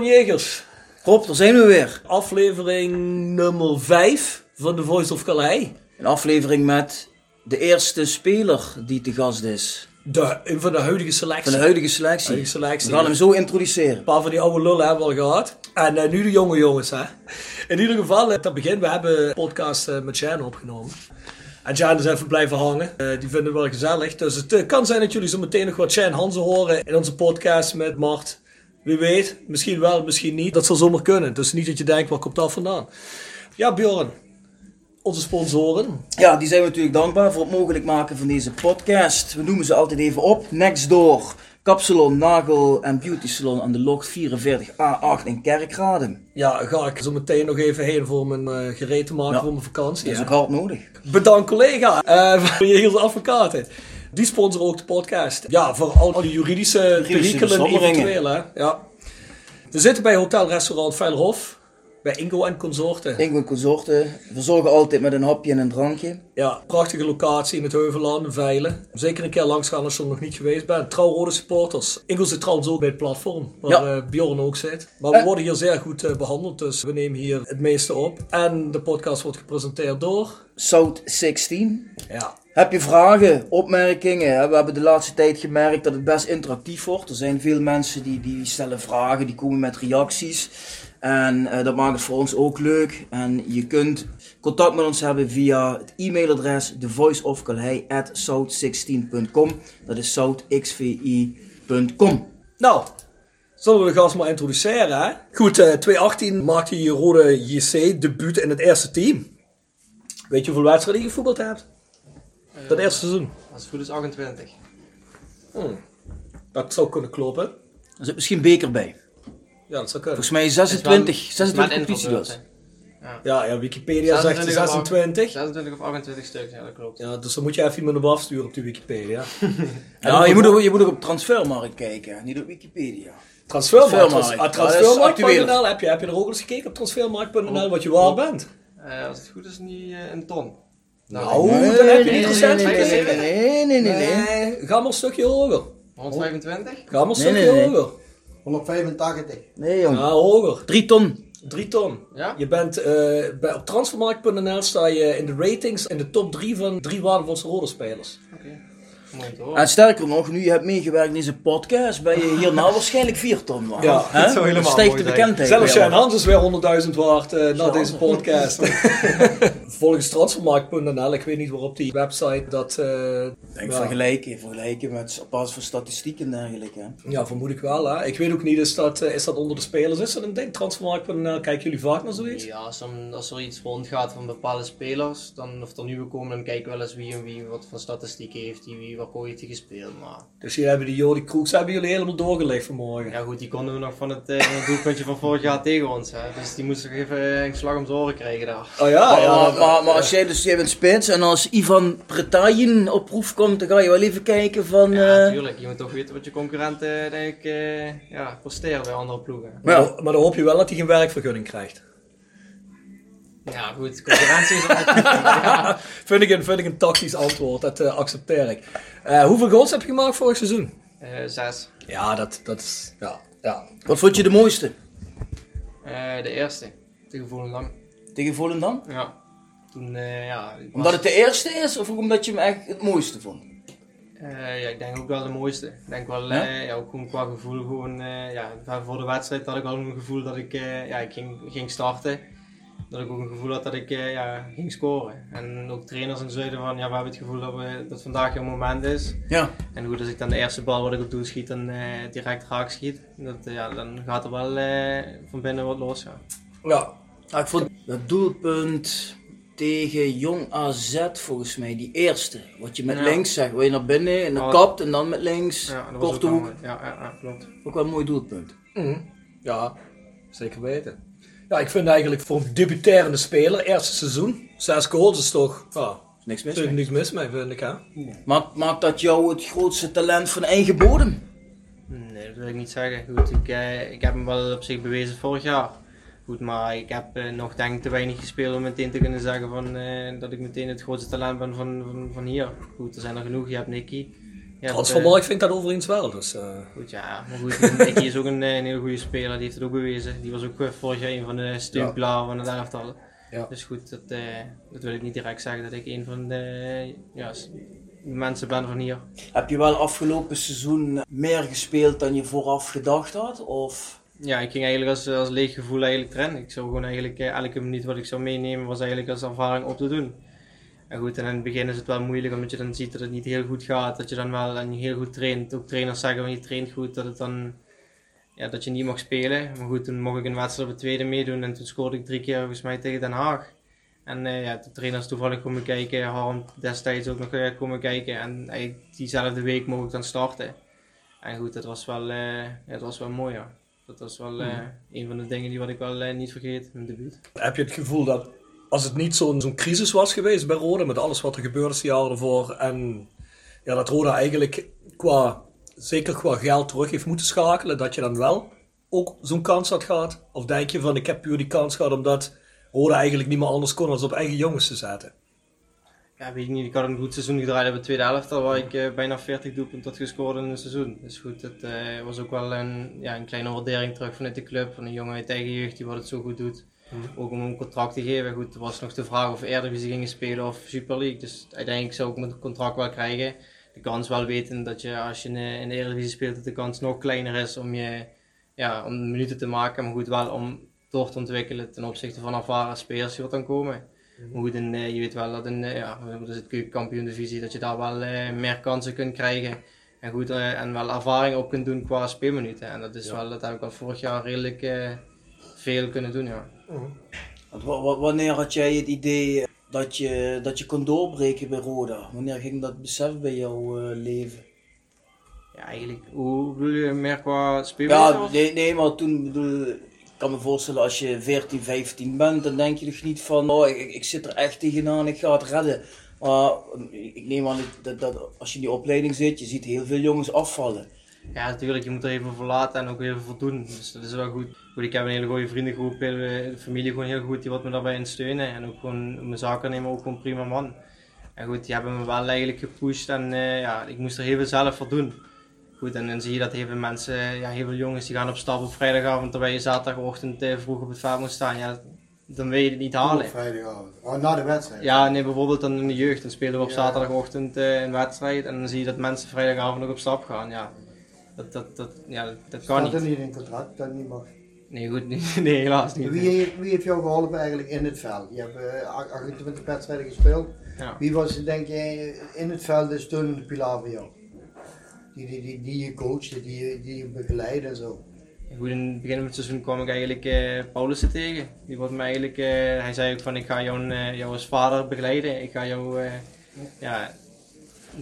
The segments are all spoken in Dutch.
Bjorn Jegers, Rob, daar zijn we weer. aflevering nummer 5 van The Voice of Calais. Een aflevering met de eerste speler die te gast is. De, een van de huidige selectie. Van de huidige selectie. Huidige selectie. We gaan hem zo introduceren. Een paar van die oude lullen hebben we al gehad. En eh, nu de jonge jongens, hè. In ieder geval, te begin, we hebben een podcast eh, met Jan opgenomen. En Jan is even blijven hangen. Die vinden we wel gezellig. Dus het kan zijn dat jullie zo meteen nog wat Jan Hansen horen in onze podcast met Mart. Wie weet, misschien wel, misschien niet. Dat zal zomaar kunnen. Dus niet dat je denkt, waar komt dat vandaan? Ja, Bjorn. Onze sponsoren. Ja, die zijn we natuurlijk dankbaar voor het mogelijk maken van deze podcast. We noemen ze altijd even op. Nextdoor, Kapsalon, Nagel en Beauty Salon aan de Locht 44A8 in Kerkrade. Ja, ga ik zo meteen nog even heen voor mijn eh, gereed te maken Ja. voor mijn vakantie. Dat is hè. ook hard nodig. Bedankt collega uh, van Jegels Advocaten. Die sponsoren ook de podcast. Ja, voor al die juridische, Juridische perikelen eventueel. Hè? Ja. We zitten bij Hotel Restaurant Veilerhof. Bij Ingo en Consorten. Ik en consorten verzorgen altijd met een hapje en een drankje. Ja, prachtige locatie in het Heuvelland, Veilen. Zeker een keer langs gaan als je er nog niet geweest bent. Trouwrode supporters. Ingo zit trouwens ook bij het platform, waar Ja. eh, Bjorn ook zit. Maar we worden hier zeer goed eh, behandeld, dus we nemen hier het meeste op. En de podcast wordt gepresenteerd door... South 16. Ja, Heb je vragen, opmerkingen? We hebben de laatste tijd gemerkt dat het best interactief wordt. Er zijn veel mensen die, die stellen vragen, die komen met reacties. En eh, dat maakt het voor ons ook leuk. En je kunt contact met ons hebben via het e-mailadres thevoiceofcalhei.south16.com. Dat is southxvi.com. Nou, zullen we de gast maar introduceren? Goed, eh 2018 maakte je je rode JC debuut in het eerste team. Weet je hoeveel wedstrijden je gevoetbald hebt? Dat eerste seizoen. Als het goed is 28. Hmm. Dat zou kunnen kloppen. Er zit misschien beker bij. Ja, dat zou kunnen. Volgens mij 26, 26 competitieduels. Ja, ja Wikipedia zegt 26 26. 26 of 28 stuks, ja dat klopt. Ja, dus dan moet je even iemand op afsturen op die Wikipedia. Ja, je moet, ook, je moet ook op transfermarkt kijken, niet op Wikipedia. Transfermarkt. Transfermarkt. Ah, Ja, is Transfermarkt.nl. actueel. heb, je, heb je er ook eens gekeken op transfermarkt.nl wat je waard bent? Eh, als het goed is, niet eh, een ton. Nou, dan heb je niet nee, recent nee, nee, nee, nee, nee, nee. Nee, ga maar een stukje hoger. 125? Ga maar een Nee, stukje nee, nee. hoger. 185. Nee, jong. Ja, hoger. 3 ton. Drie ton. Ja? Je bent eh, bij, op transfermarkt.nl sta je in de ratings in de top 3 van drie waardevolste rode spelers. Oké. Mooi te horen. En sterker nog, nu je hebt meegewerkt in deze podcast, ben je hierna waarschijnlijk 4 ton waard. Ja, dat zou helemaal stijgt mooi de bekendheid. Zelfs Jan. Hans is weer 100.000 waard eh, na deze podcast. Volgens transfermarkt.nl, ik weet niet waarop die website dat... eh, Ik denk ja, vergelijken, vergelijken met op basis van statistieken en dergelijke. hè. ja, vermoed ik wel. Hè. Ik weet ook niet, is dat, eh, is dat onder de spelers? Is dat een ding? Transfermarkt.nl, kijken jullie vaak naar zoiets? Ja, als, er- als er iets rondgaat van bepaalde spelers, dan, of er nieuwe komen, dan kijken we wel eens wie en wie wat voor statistieken heeft, die wie hij gespeeld. Maar Dus jullie hebben die Jordi Kroeks hebben jullie helemaal doorgelegd vanmorgen. ja goed, die konden we nog van het, eh, het doelpuntje van vorig jaar tegen ons. Hè. Dus die moesten nog even eh, een slag om zijn oren krijgen daar. Oh ja, maar, ja. maar, dat- maar, maar als jij dus jij bent spits en als Ivan Pretayin op proef komt, dan ga je wel even kijken van... Ja, eh, natuurlijk. Je moet toch weten wat je concurrenten denk ik, eh, ja, presteren bij andere ploegen. Maar, maar dan hoop je wel dat hij geen werkvergunning krijgt. Ja, goed, concurrentie is altijd. ja. Vind ik een, vind ik een tactisch antwoord, dat eh, accepteer ik. Eh, hoeveel goals heb je gemaakt vorig seizoen? Eh, zes. Ja, dat, dat is... Ja, ja. Wat vond je de mooiste? Eh, de eerste. Tegen Volendam. Tegen Volendam? Ja. Toen, eh, ja. was- Omdat het de eerste is of ook omdat je hem echt het mooiste vond? Eh, ja, ik denk ook wel de mooiste. Ik denk wel, Ja? eh, ja, ook gewoon qua gevoel, gewoon, eh, ja, voor de wedstrijd had ik wel een gevoel dat ik, eh, ja, ik ging, ging starten. Dat ik ook een gevoel had dat ik, eh, ja, ging scoren. En ook trainers en zeiden van, ja, we hebben het gevoel dat, we, dat vandaag een moment is. Ja. En goed, als ik dan de eerste bal wat ik op doel schiet, dan eh, direct raak schiet, dat, ja, dan gaat er wel eh, van binnen wat los, ja. Ja, Nou, ik vond dat doelpunt tegen Jong AZ volgens mij, die eerste. Wat je met Ja. links zegt, waar je naar binnen en dan Oh. kapt en dan met links, ja korte ook wel hoek. ja, ja, klopt. Ook wel een mooi doelpunt. Mhm. ja zeker weten. Ja, ik vind eigenlijk voor een debuterende speler, eerste seizoen, zes goals is toch... Ja, Niks mis is mee. niks mis mee, vind ik, hè? Maakt, maakt dat jou het grootste talent van eigen bodem? Nee, dat wil ik niet zeggen. Goed, ik, eh, ik heb hem wel op zich bewezen vorig jaar. Goed, maar ik heb eh, nog denk ik te weinig gespeeld om meteen te kunnen zeggen van, eh, dat ik meteen het grootste talent ben van, van, van hier. Goed, er zijn er genoeg. Je hebt Nicky, Ja, Transfermarkt vindt dat overigens wel. Dus, uh... Goed, ja. Maar goed, Nicky is ook een, een hele goede speler. Die heeft het ook bewezen. Die was ook vorig jaar een van de steunpilaren van het elftal. Ja. Dus goed, dat, uh, dat wil ik niet direct zeggen dat ik een van de ja, mensen ben van hier. Heb je wel afgelopen seizoen meer gespeeld dan je vooraf gedacht had? Of? Ja, ik ging eigenlijk als, als leeg gevoel eigenlijk trainen. Ik zou gewoon eigenlijk uh, elke minuut wat ik zou meenemen was eigenlijk als ervaring op te doen. En goed, en in het begin is het wel moeilijk omdat je dan ziet dat het niet heel goed gaat. Dat je dan wel en heel goed traint. Ook trainers zeggen van je traint goed, dat het dan ja, dat je niet mag spelen. Maar goed, toen mocht ik een wedstrijd op het tweede meedoen en toen scoorde ik drie keer volgens mij tegen Den Haag. En uh, ja, de trainers toevallig komen kijken, Harm destijds ook nog uh, komen kijken. En diezelfde week mocht ik dan starten. En goed, dat was wel, ja, dat was wel mooi ja. Dat was wel mm. een van de dingen die wat ik wel niet vergeet, mijn debuut. Heb je het gevoel dat als het niet zo'n zo'n crisis was geweest bij Roda, met alles wat er gebeurde is jaren ervoor, en ja, dat Roda eigenlijk qua, zeker qua geld terug heeft moeten schakelen, dat je dan wel ook zo'n kans had gehad? Of denk je van, ik heb puur die kans gehad omdat Roda eigenlijk niet meer anders kon dan op eigen jongens te zetten? Ja, weet ik niet. Ik had een goed seizoen gedraaid op de tweede helft, waar ik uh, bijna 40 doelpunten had gescoord in een seizoen. Dus goed, het uh, was ook wel een, ja, een kleine waardering terug vanuit de club, van een jongen uit eigen jeugd die wat het zo goed doet. Mhm. Ook om een contract te geven. Goed, er was nog de vraag of Eredivisie gingen spelen of Super League. Dus uiteindelijk zou ik mijn contract wel krijgen. De kans wel weten dat je als je in de Eredivisie speelt, dat de kans nog kleiner is om je ja, om minuten te maken. Maar goed, wel om door te ontwikkelen ten opzichte van ervaren spelers die wat dan komen. Mhm. Maar goed, en, uh, je weet wel dat in uh, ja, dat is het kampioen divisie dat je daar wel uh, meer kansen kunt krijgen. En, goed, en wel ervaring op kunt doen qua speelminuten. En dat is wel, dat heb ik al vorig jaar redelijk veel kunnen doen. Ja. Wanneer had jij het idee dat je, dat je kon doorbreken bij Roda? Wanneer ging dat besef bij jouw uh, leven? Ja, eigenlijk, hoe bedoel je meer qua speelbaar? Ja, nee, nee, maar toen bedoel ik kan me voorstellen als je 14, 15 bent, dan denk je nog niet van, oh, ik, ik zit er echt tegenaan, ik ga het redden. Maar ik neem aan dat, dat als je in die opleiding zit, je ziet heel veel jongens afvallen. Ja, natuurlijk, je moet er even voor laten en ook even voor doen. Dus dat is wel goed. goed ik heb een hele goede vriendengroep, de familie gewoon heel goed, die wat me daarbij in steunen. En ook gewoon mijn zaken nemen, ook gewoon prima man. En goed, die hebben me wel eigenlijk gepusht en uh, ja, ik moest er heel veel zelf voor doen. Goed, en dan zie je dat heel veel mensen, ja, heel veel jongens, die gaan op stap op vrijdagavond, terwijl je zaterdagochtend uh, vroeg op het veld moet staan. Ja, dan wil je het niet halen. Op vrijdagavond? Oh, na de wedstrijd? Ja, nee, bijvoorbeeld dan in de jeugd. Dan spelen we op zaterdagochtend uh, een wedstrijd en dan zie je dat mensen vrijdagavond nog op stap gaan. Ja. Dat, dat, dat, ja, dat kan niet. Er niet in contract dat niet mag? Nee, goed, nee, helaas niet. Wie, heeft, wie heeft jou geholpen eigenlijk in het veld? Je hebt uh, 28 wedstrijden gespeeld. Ja. Wie was, denk je, in het veld de steunende pilaar voor jou? Die, die, die, die je coachte, die, je, die je begeleidt en zo. Goed, in het begin van het seizoen kwam ik eigenlijk uh, Paulussen tegen. Die wordt me eigenlijk, uh, hij zei ook van ik ga jou, jou als vader begeleiden. Ik ga jou ja,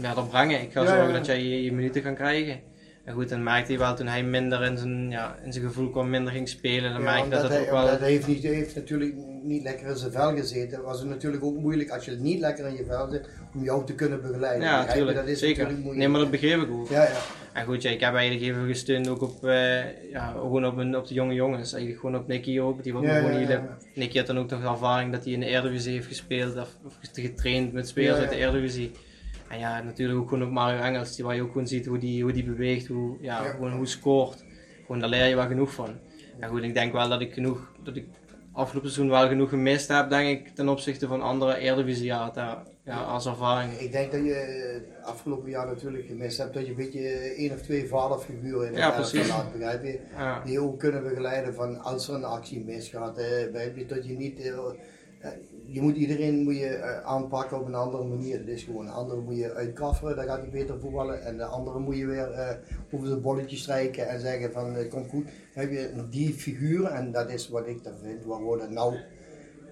verder brengen. Ik ga zorgen dat jij je, je minuten kan krijgen. En goed, dan merkte hij wel toen hij minder in zijn, ja, in zijn gevoel kwam, minder ging spelen. Dan ja, merkte dat, dat hij, ook wel... Dat heeft, niet, heeft natuurlijk niet lekker in zijn vel gezeten. was het natuurlijk ook moeilijk als je niet lekker in je vel zit, om jou te kunnen begeleiden. Ja, natuurlijk. Dat is Zeker. Nee, maar dat begreep ik ook. Ja, ja. En goed, ja, ik heb eigenlijk even gesteund ook op, uh, ja, gewoon op, een, op de jonge jongens. Eigenlijk gewoon op Nicky ook. Die ja, gewoon ja, ja, Nicky had dan ook nog ervaring dat hij in de Eredivisie heeft gespeeld of, of getraind met spelers uit de Eredivisie. En ja, natuurlijk ook gewoon op Mario Engels, die waar je ook gewoon ziet hoe die, hoe die beweegt, hoe, ja, Gewoon hoe scoort. Gewoon daar leer je wel genoeg van. En goed, ik denk wel dat ik genoeg, dat ik afgelopen seizoen wel genoeg gemist heb, denk ik, ten opzichte van andere Eredivisie ja, ja, als ervaring. Ik denk dat je afgelopen jaar natuurlijk gemist hebt dat je een beetje één of twee vaderfiguren in de ja, precies. laat begrijpen. Ja. Die ook kunnen begeleiden van als er een actie misgaat. Eh, dat je niet... Eh, je moet iedereen moet je, uh, aanpakken op een andere manier. Het is gewoon een andere moet je uitkafferen, dan gaat hij beter voetballen. En de andere moet je weer uh, over de bolletje strijken en zeggen van het komt goed. Dan heb je die figuren en dat is wat ik daar vind, waar we dat nou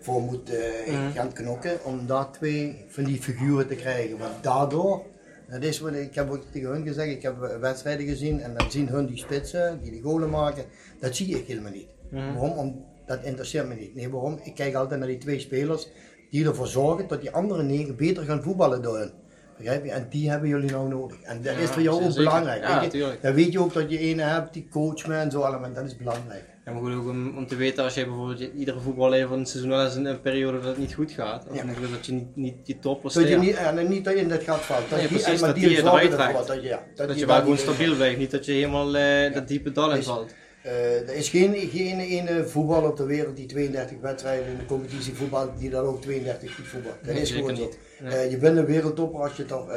voor moeten uh, gaan knokken. Om daar twee van die figuren te krijgen. Want daardoor, dat is wat ik heb ook tegen hun gezegd, ik heb wedstrijden gezien en dan zien hun die spitsen, die die golen maken. Dat zie ik helemaal niet. Mm. Waarom? Dat interesseert me niet. Nee, waarom? Ik kijk altijd naar die twee spelers die ervoor zorgen dat die andere negen beter gaan voetballen door. Begrijp je? En die hebben jullie nou nodig. En dat is voor jou ook belangrijk. Ja, weet je? Dan weet je ook dat je ene hebt die coach me en zo allemaal. Dat is belangrijk. Ja, maar goed ook om, om te weten als je bijvoorbeeld iedere voetballer van het seizoen wel eens een, een, periode dat het niet goed gaat. Of ja. dat je niet, niet je top Dat je niet, en niet dat je in dat gaat valt. Dat nee, die, precies, dat die, die je eruit trekt. Dat, je, ja, dat, dat je, wel gewoon stabiel blijft. Niet dat je helemaal uh, dat diepe dal in valt. Uh, er is geen, geen ene voetballer op de wereld die 32 wedstrijden in de competitie voetbalt, die dan ook 32 goed voetbalt. Dat nee, is gewoon niet. Uh, je bent een wereldtopper als je toch uh,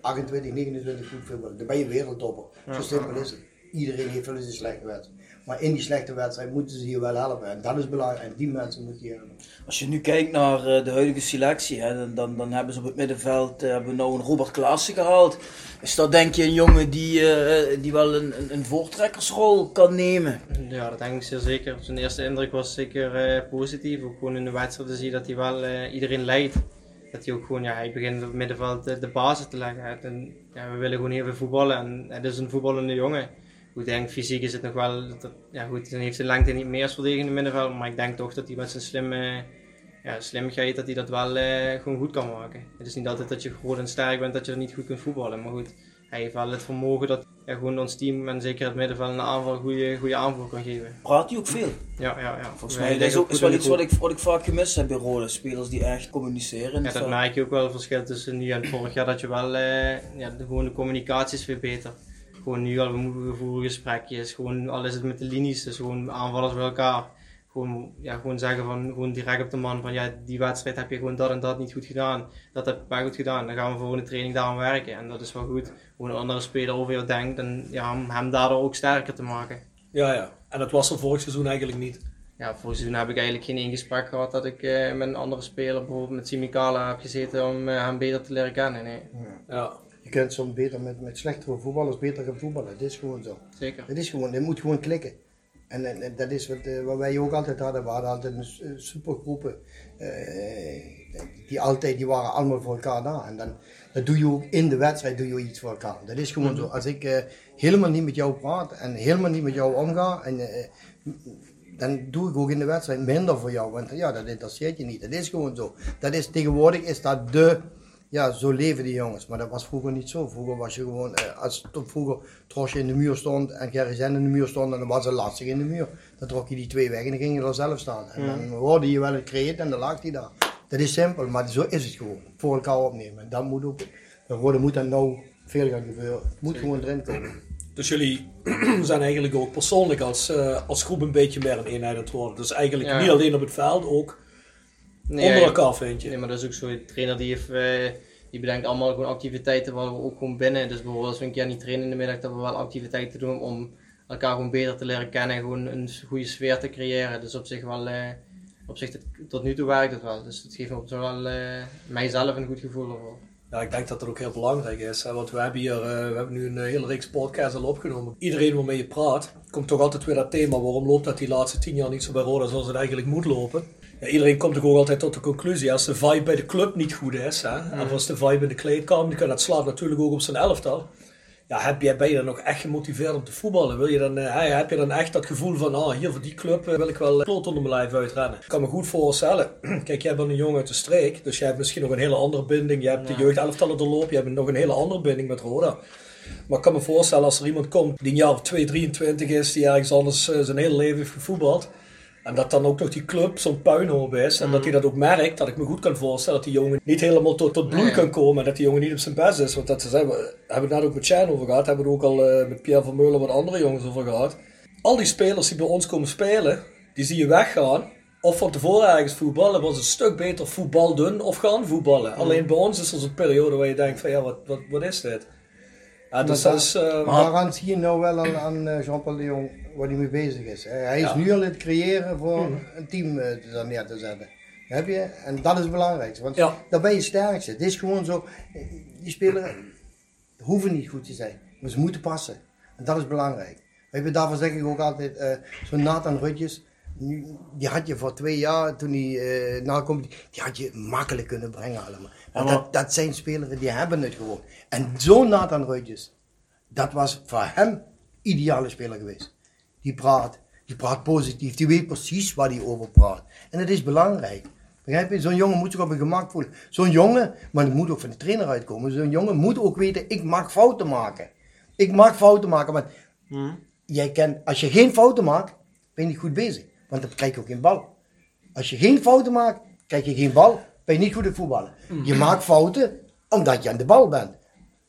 28, 29 goed voetbalt. Dan ben je wereldtopper. Zo simpel is het. Iedereen heeft wel eens een slechte wedstrijd. Maar in die slechte wedstrijd moeten ze je wel helpen. En dat is belangrijk. En die mensen moeten je helpen. Als je nu kijkt naar uh, de huidige selectie, hè, dan, dan, dan, hebben ze op het middenveld uh, hebben we nou een Robert Klaassen gehaald. Is dat denk je een jongen die, uh, die wel een, een, een, voortrekkersrol kan nemen? Ja, dat denk ik zeer zeker. Zijn eerste indruk was zeker positief. Ook gewoon in de wedstrijden zie je dat hij wel iedereen leidt. Dat hij ook gewoon, ja, hij begint op het middenveld de, de basis te leggen. En, ja, we willen gewoon veel voetballen en het is een voetballende jongen ik denk fysiek is het nog wel, dat, ja goed, dan heeft zijn lengte niet meer als verdedigende middenveld, maar ik denk toch dat hij met zijn slimme, ja, slimmigheid, dat hij dat wel uh, gewoon goed kan maken. Het is niet altijd dat je groot en sterk bent dat je er niet goed kunt voetballen, maar goed, hij heeft wel het vermogen dat ja, gewoon ons team en zeker het middenveld een aanval goede, goede aanval kan geven. Praat hij ook veel? Ja, ja, ja. Volgens mij dat is ook is wel iets wat ik, wat ik vaak gemist heb bij rode spelers die echt communiceren. Ja, dat merk je ook wel het verschil tussen nu en vorig jaar, dat je wel, uh, ja, de, gewoon de communicatie is veel beter gewoon nu al, we voeren gesprekjes, gewoon al is het met de linies, dus gewoon aanvallers bij elkaar. Gewoon, ja, gewoon zeggen van, gewoon direct op de man van ja, die wedstrijd heb je gewoon dat en dat niet goed gedaan. Dat heb ik goed gedaan. Dan gaan we voor de training daarom werken. En dat is wel goed. Gewoon een andere speler over jou denkt en ja, hem daardoor ook sterker te maken. Ja, ja. En dat was er vorig seizoen eigenlijk niet. Ja, vorig seizoen heb ik eigenlijk geen één gesprek gehad dat ik uh, met een andere speler, bijvoorbeeld met Simicala, heb gezeten om uh, hem beter te leren kennen. Nee. Ja. Je kunt soms beter met, met slechtere voetballers beter gaan voetballen. Dat is gewoon zo. Zeker. Het is gewoon, het moet gewoon klikken. En, en, dat is wat, uh, wat, wij ook altijd hadden. We hadden altijd een supergroepen. Uh, die altijd, die waren allemaal voor elkaar daar. En dan dat doe je ook in de wedstrijd, doe je iets voor elkaar. Dat is gewoon zo. Als ik uh, helemaal niet met jou praat en helemaal niet met jou omga, en, dan doe ik ook in de wedstrijd minder voor jou. Want ja, dat interesseert je niet. Dat is gewoon zo. Dat is, tegenwoordig is dat de ja, zo leven die jongens. Maar dat was vroeger niet zo. Vroeger was je gewoon, eh, als vroeger Trosje in de muur stond en Gerry Zen in de muur stond, dan was het lastig in de muur. Dan trok je die twee weg en dan ging je er zelf staan. En dan hoorde je wel het kreet en dan lag hij daar. Dat is simpel, maar zo is het gewoon. Voor elkaar opnemen. En dat moet ook, de rode moet dan nou veel gaan gebeuren. Het moet gewoon erin komen. Dus jullie zijn eigenlijk ook persoonlijk als, uh, als groep een beetje meer een eenheid aan het worden. Dus eigenlijk niet alleen op het veld, ook Nee, Onder elkaar vind je. Nee, maar dat is ook zo. De trainer die, heeft, uh, die bedenkt allemaal gewoon activiteiten waar we ook gewoon binnen. Dus bijvoorbeeld als we een keer niet trainen in de middag, dat we wel activiteiten doen om elkaar gewoon beter te leren kennen en gewoon een goede sfeer te creëren. Dus op zich wel, uh, op zich tot nu toe werkt het wel. Dus het geeft me op wel uh, mijzelf een goed gevoel ervoor. Ja, ik denk dat dat ook heel belangrijk is. Want we hebben hier we hebben nu een hele reeks podcasts al opgenomen. Iedereen waarmee je praat, komt toch altijd weer dat thema. Waarom loopt dat die laatste tien jaar niet zo bij Roda zoals het eigenlijk moet lopen? Ja, iedereen komt toch ook altijd tot de conclusie, als de vibe bij de club niet goed is, hè, mm. of als de vibe in de kleedkamer, dat slaat natuurlijk ook op zijn elftal. Ja, heb jij, ben je dan nog echt gemotiveerd om te voetballen? Wil je dan, uh, heb je dan echt dat gevoel van, ah, hier voor die club uh, wil ik wel kloot onder mijn lijf uitrennen? Ik kan me goed voorstellen, kijk, jij bent een jongen uit de streek, dus jij hebt misschien nog een hele andere binding. Je hebt de jeugdelftallen doorlopen, je hebt nog een hele andere binding met Roda. Maar ik kan me voorstellen als er iemand komt die een jaar of 2, 23 is, die ergens anders zijn hele leven heeft gevoetbald en dat dan ook nog die club zo'n puinhoop is. En dat hij dat ook merkt. Dat ik me goed kan voorstellen dat die jongen niet helemaal tot, tot bloei kan komen. En dat die jongen niet op zijn best is. Want dat zijn we, hebben we het net ook met Chan over gehad. Hebben we het ook al uh, met Pierre van Meulen wat andere jongens over gehad. Al die spelers die bij ons komen spelen, die zie je weggaan. Of van tevoren ergens voetballen, was een stuk beter voetbal doen of gaan voetballen. Alleen bij ons is er zo'n periode waar je denkt van ja, wat, wat, wat is dit? Ja, dus dat is, uh, maar zie je nou wel aan, aan eh, Jean-Paul de Jong waar hij mee bezig is. Hij is nu al het creëren voor een team uh, neer te zetten. Heb je? En dat is het belangrijkste. Want ja. daar ben je sterkste. Het is gewoon zo, die spelers hoeven niet goed te zijn. Maar ze moeten passen. En dat is belangrijk. Weet je, daarvoor zeg ik ook altijd, uh, zo'n Nathan Rutjes, die had je voor twee jaar, toen hij uh, na die had je makkelijk kunnen brengen allemaal. Dat, dat zijn spelers die hebben het gewoon. En zo'n Nathan Rutjes, dat was voor hem ideale speler geweest. Die praat, die praat positief, die weet precies waar hij over praat. En dat is belangrijk. Begrijp je? Zo'n jongen moet zich op een gemak voelen. Zo'n jongen, maar het moet ook van de trainer uitkomen. Zo'n jongen moet ook weten, ik mag fouten maken. Ik mag fouten maken, want hmm. jij kent, als je geen fouten maakt, ben je niet goed bezig. Want dan krijg je ook geen bal. Als je geen fouten maakt, krijg je geen bal, ben je niet goed in voetballen. Je maakt fouten omdat je aan de bal bent.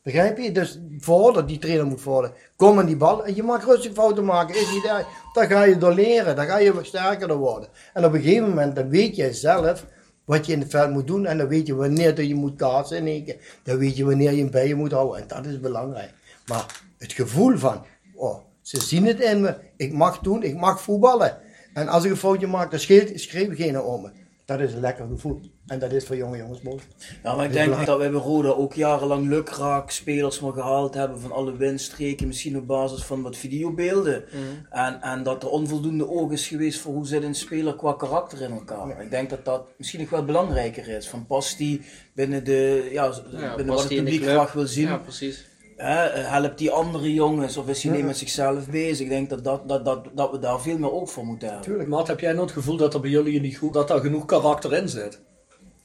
Begrijp je? Dus voordat die trainer moet worden, kom aan die bal en je mag rustig fouten maken. Is niet. Dan ga je door leren, dan ga je sterker worden. En op een gegeven moment, dan weet je zelf wat je in het veld moet doen. En dan weet je wanneer je moet kaatsen in één keer. Dan weet je wanneer je hem bij je moet houden. En dat is belangrijk. Maar het gevoel van, oh, ze zien het in me. Ik mag doen, ik mag voetballen. En als ik een foutje maak, dan schreeuw geen om me. Dat is een lekker gevoel. En dat is voor jonge jongens mooi. Ja, maar ik denk dat we bij Roda ook jarenlang lukraak spelers maar gehaald hebben van alle windstreken. Misschien op basis van wat videobeelden. Mm. En, en dat er onvoldoende oog is geweest voor hoe zit een speler qua karakter in elkaar. Ik denk dat dat misschien nog wel belangrijker is. Van past die binnen, de, ja, binnen wat het publiek graag wil zien. Ja, precies. Helpt die andere jongens of is hij niet met zichzelf bezig? Ik denk dat, dat, dat, dat, dat we daar veel meer oog voor moeten hebben. Tuurlijk, maar heb jij nooit het gevoel dat er bij jullie in die groep dat daar genoeg karakter in zit?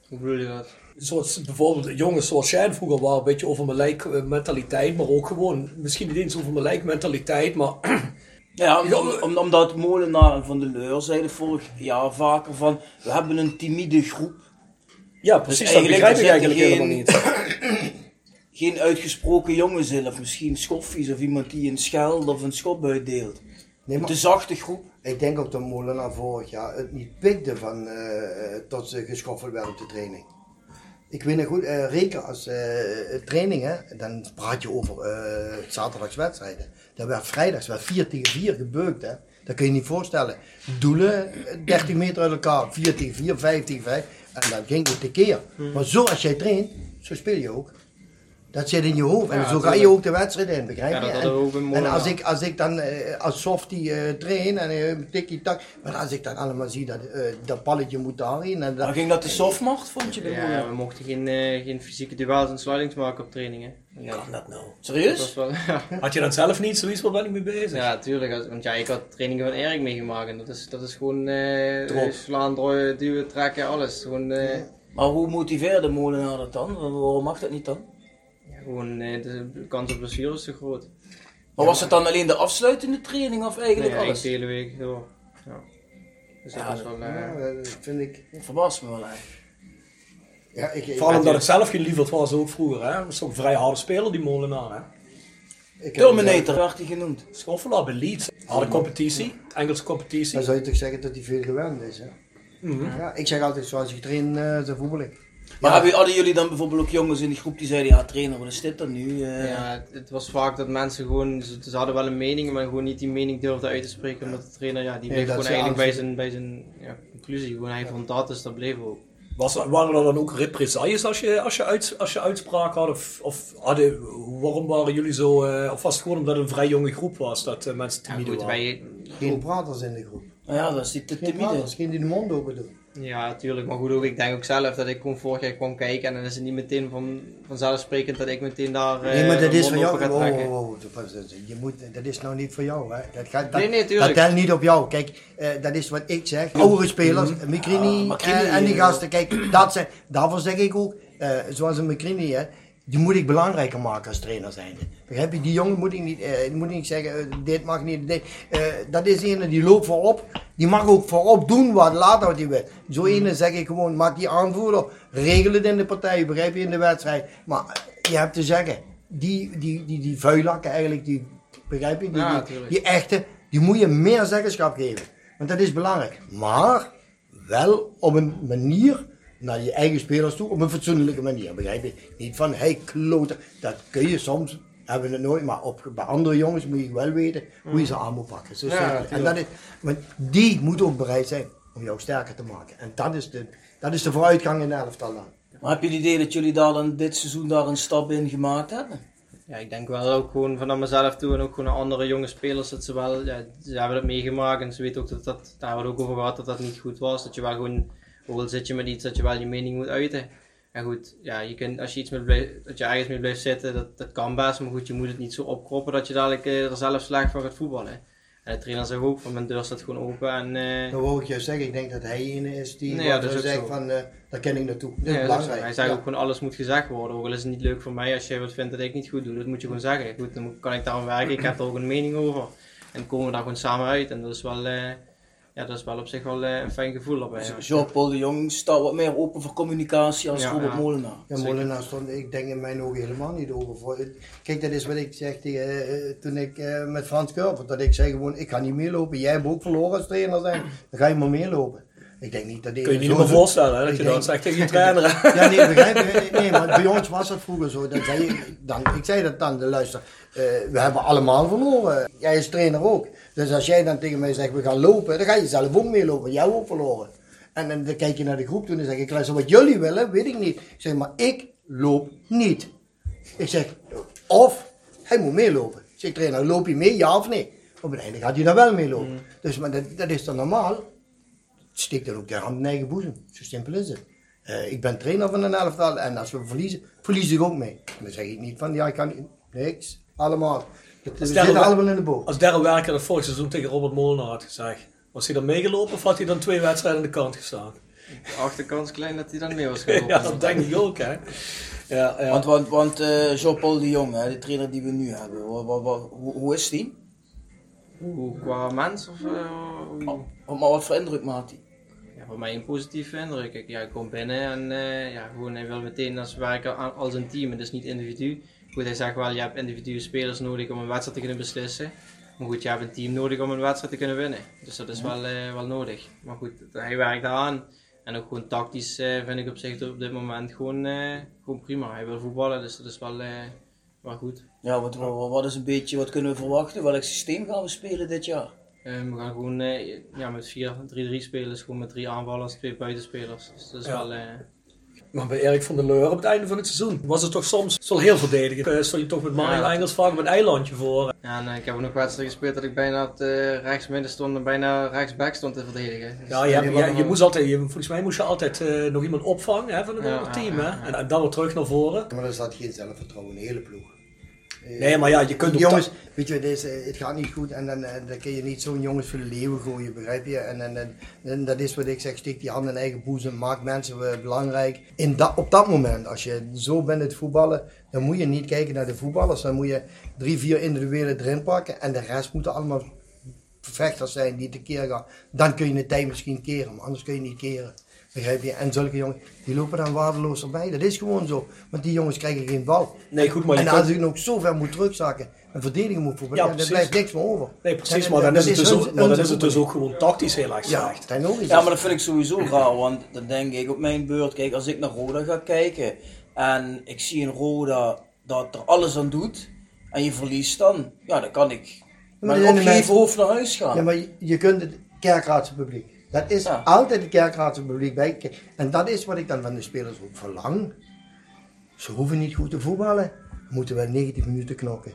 Hoe bedoel je dat? Zoals bijvoorbeeld jongens zoals jij vroeger waren, een beetje over mijn lijk eh, mentaliteit, maar ook gewoon, misschien niet eens over mijn lijk mentaliteit, maar... Ja, om, omdat Molenaar Van de Leur zeiden vorig jaar vaker van, we hebben een timide groep. Ja, precies, dus dat begrijp ik eigenlijk geen, helemaal niet. geen uitgesproken jongens in, of misschien schoffies of iemand die een scheld of een schop uitdeelt. Nee, maar, de zachte groep. Ik denk ook dat Molenaar vorig jaar het niet pikte van, uh, tot ze geschoffeld werden op de training. Ik weet nog goed, uh, Reken als uh, training, dan praat je over uh, zaterdagswedstrijden. Dat werd vrijdags werd 4 tegen 4 gebeukt. Hè. Dat kun je niet voorstellen. Doelen, 30 meter uit elkaar, 4 tegen 4, 5 tegen 5. En dan ging het tekeer. Hmm. Maar zo als jij traint, zo speel je ook. Dat zit in je hoofd. En zo ga je ook de wedstrijd in, begrijp je? en, en als, ik, als ik dan uh, als softie uh, train en uh, tikkie tak, maar als ik dan allemaal zie dat dat balletje moet daarin. En dat, ging dat de softmacht, vond je? Ja, we mochten geen, geen fysieke duels en slidings maken op trainingen. Ja. Kan dat nou? Serieus? Wel, ja. Had je dan zelf niet zoiets, waar ben ik mee bezig? Ja, tuurlijk. Want ja, ik had trainingen van Erik meegemaakt en dat is, dat is gewoon slaan, duwen, trekken, alles. Gewoon, Maar hoe motiveerde Molenaar dat dan? Waarom mag dat niet dan? Gewoon eh, de kans op blessure is te groot. Maar was het dan alleen de afsluitende training of eigenlijk nee, alles? de hele week door. Ja. Dus dat is wel, uh, dat vind ik... Dat verbaast me wel eigenlijk. Ja, ik, Vooral omdat ik zelf gelieferd was ook vroeger. Hè. Was ook een vrij harde speler die Molenaar. Hè. Ik Terminator werd hij genoemd. Schoffelaar bij Leeds. Harde competitie, Engelse competitie. Dan zou je toch zeggen dat hij veel gewend is. Hè? Mm -hmm. ja, ik zeg altijd zoals je getraind uh, zo voetbal ik. Maar hebben, hadden jullie dan bijvoorbeeld ook jongens in die groep die zeiden, ja trainer, wat is dit dan nu? Uh... Ja, het was vaak dat mensen gewoon, ze, hadden wel een mening, maar gewoon niet die mening durfden uit te spreken, omdat de trainer, ja, die bleef gewoon eigenlijk bij zijn, bij zijn ja, conclusie, gewoon hij vond dat, dus dat bleef ook. Was, waren er dan ook represailles als je, als je, uit, als je uitspraak had? Of, of hadden, waarom waren jullie zo, uh, of was het gewoon omdat het een vrij jonge groep was, dat uh, mensen timide ja, goed, waren? Wij, Geen praters in de groep. Ja, dat is die te timide. Geen geen die de mond open doen. Ja, natuurlijk. Maar goed, ook, ik denk ook zelf dat ik gewoon vorig jaar kwam kijken en dan is het niet meteen van, vanzelfsprekend dat ik meteen daar. Nee, maar dat is van jou. Oh, oh, oh, je moet, dat is nou niet voor jou. Hè. Dat, gaat, dat, nee, nee, dat telt niet op jou. Kijk, uh, dat is wat ik zeg. Oudere spelers, mm Mikrini en, en, die gasten. Kijk, dat zeg, daarvoor zeg ik ook, uh, zoals een Mikrini, hè, die moet ik belangrijker maken als trainer zijnde. Begrijp je? Die jongen moet ik niet, uh, moet ik niet zeggen, uh, dit mag niet, dit. Uh, dat is een die loopt voorop. Die mag ook voorop doen wat later hij wil. Zo mm. ene zeg ik gewoon, maak die aanvoerder, regel het in de partij, begrijp je, in de wedstrijd. Maar je hebt te zeggen, die, die, die, die vuilakken eigenlijk, die, begrijp je, die, die, die echte, die moet je meer zeggenschap geven. Want dat is belangrijk. Maar wel op een manier naar je eigen spelers toe op een fatsoenlijke manier, begrijp je? Niet van, hey kloten, dat kun je soms, hebben we het nooit, maar op, bij andere jongens moet je wel weten hoe je ze aan moet pakken. Zo ja, en dat is, want die moet ook bereid zijn om jou sterker te maken. En dat is de, dat is de vooruitgang in de elftal dan. Maar heb je het idee dat jullie daar dan dit seizoen daar een stap in gemaakt hebben? Ja, ik denk wel ook gewoon van mezelf toe en ook gewoon andere jonge spelers dat ze wel, ja, ze hebben dat meegemaakt en ze weten ook dat dat, daar hebben we het ook over gehad, dat dat niet goed was. Dat je wel gewoon ook al zit je met iets dat je wel je mening moet uiten. En goed, ja, je kunt, als je iets met dat je ergens mee blijft zitten, dat, dat kan best. Maar goed, je moet het niet zo opkroppen dat je dadelijk uh, er zelf slecht van gaat voetballen. En de trainer zegt ook van mijn deur staat gewoon open. En, uh... Dan wil ik je zeggen, ik denk dat hij een is die nee, ja, dat zegt van uh, daar ken ik naartoe. Dat is belangrijk. Hij zegt ook gewoon alles moet gezegd worden. Ook al is het niet leuk voor mij als jij wat vindt dat ik niet goed doe, dat moet je gewoon zeggen. Goed, dan kan ik daar aan werken, ik heb er ook een mening over. En komen we daar gewoon samen uit. En dat is wel, uh, ja, dat is wel op zich wel uh, een fijn gevoel erbij. Dus Jean-Paul de Jong staat wat meer open voor communicatie als ja, Robert ja. Molenaar. Ja, Molenaar stond ik denk in mijn ogen helemaal niet open voor. Kijk, dat is wat ik zeg tegen, uh, toen ik uh, met Frans Kurver, dat ik zei gewoon, ik ga niet meer lopen. Jij hebt ook verloren als trainer zijn, dan ga je maar meer lopen. Ik denk niet dat Kun je niet meer voorstellen hè, dat je denk, dat zegt tegen je trainer. ja, nee, begrijp je? Nee, maar bij ons was dat vroeger zo. Dat zei, dan, ik zei dat dan, de luister, uh, we hebben allemaal verloren. Jij is trainer ook. Dus als jij dan tegen mij zegt, we gaan lopen, dan ga je zelf ook mee lopen. Jij ook verloren. En, en dan kijk je naar de groep toe en zeg ik, luister, wat jullie willen, weet ik niet. Ik zeg, maar ik loop niet. Ik zeg, of hij moet meelopen. Ik zeg, trainer, loop je mee, ja of nee? Op het einde gaat hij dan wel meelopen. Mm. Dus maar dat, dat is dan normaal steek dan ook de hand in eigen boezem. Zo simpel is het. Uh, ik ben trainer van een elftal en als we verliezen, verlies ik ook mee. dan zeg ik niet van ja, ik kan niks, allemaal. We zitten allemaal in de boot. Als Daryl Werker dat vorig seizoen tegen Robert Molenaar had gezegd, was hij dan meegelopen of had hij dan twee wedstrijden aan de kant gestaan? De achterkans klein dat hij dan mee was gelopen. ja, dat denk ik ook, hè. Ja, ja. Want, want, want uh, Jean-Paul de Jong, hè, de trainer die we nu hebben, wat, wat, wat, hoe, hoe, is die? Hoe, qua mens? Of, uh, oh, maar wat voor indruk maakt hij? voor mij een positieve indruk. Ik, ja, ik kom binnen en uh, ja, gewoon, hij wil meteen als werken als een team en dus niet individu. Goed, hij zegt wel, je hebt individuele spelers nodig om een wedstrijd te kunnen beslissen. Maar goed, je hebt een team nodig om een wedstrijd te kunnen winnen. Dus dat is wel, uh, wel nodig. Maar goed, hij werkt aan. En ook gewoon tactisch uh, vind ik op zich op dit moment gewoon, gewoon prima. Hij wil voetballen, dus dat is wel, wel goed. Ja, wat, wat is een beetje, wat kunnen we verwachten? Welk systeem gaan we spelen dit jaar? we gaan gewoon ja, met 4-3-3 spelen, dus gewoon met drie aanvallers, twee buitenspelers. Dus dat is wel... Maar bij Erik van der Leur op het einde van het seizoen was het toch soms zo heel verdedigend. Uh, stond je toch met Mario ja. Engels vaak op een eilandje voor. Ja, nee, ik heb ook nog wedstrijden gespeeld dat ik bijna op uh, rechtsmidden stond en bijna rechtsback stond te verdedigen. Dus ja, je, je, je, moest altijd, je, volgens mij moest je altijd uh, nog iemand opvangen hè, van het ja, team. hè? En, en, dan weer terug naar voren. Maar dan zat geen zelfvertrouwen in de hele ploeg. Nee, maar ja, je kunt Jongens, weet je, deze, het gaat niet goed en dan, eh, dan kun je niet zo'n jongens voor de leeuwen gooien, begrijp je? En, en, en, dat is wat ik zeg, steek die hand in eigen boezem, maak mensen belangrijk. In dat, op dat moment, als je zo bent het voetballen, dan moet je niet kijken naar de voetballers. Dan moet je drie, vier individuele erin pakken en de rest moeten allemaal vechters zijn die te keer gaan. Dan kun je de tijd misschien keren, maar anders kun je niet keren. Begrijp je? En zulke jongens, die lopen dan waardeloos erbij. Dat is gewoon zo. Want die jongens krijgen geen bal. Nee, goed, maar en als je nog zo ver moet terugzakken en verdedigen moet voor, ja, dan blijft niks meer over. Nee, precies, maar dan, is, het dus, ook, maar dan is het dus ook gewoon tactisch heel erg slecht. Ja, ja, maar dat vind ik sowieso raar, want dan denk ik op mijn beurt, kijk, als ik naar Roda ga kijken en ik zie een Roda dat er alles aan doet en je verliest dan, ja, dan kan ik met een opgeheven hoofd naar huis gaan. Ja, maar je, je kunt het kerkraadse publiek dat is altijd de kerkraadse publiek bij. En dat is wat ik dan van de spelers ook verlang. Ze hoeven niet goed te voetballen. Moeten we 90 minuten knokken.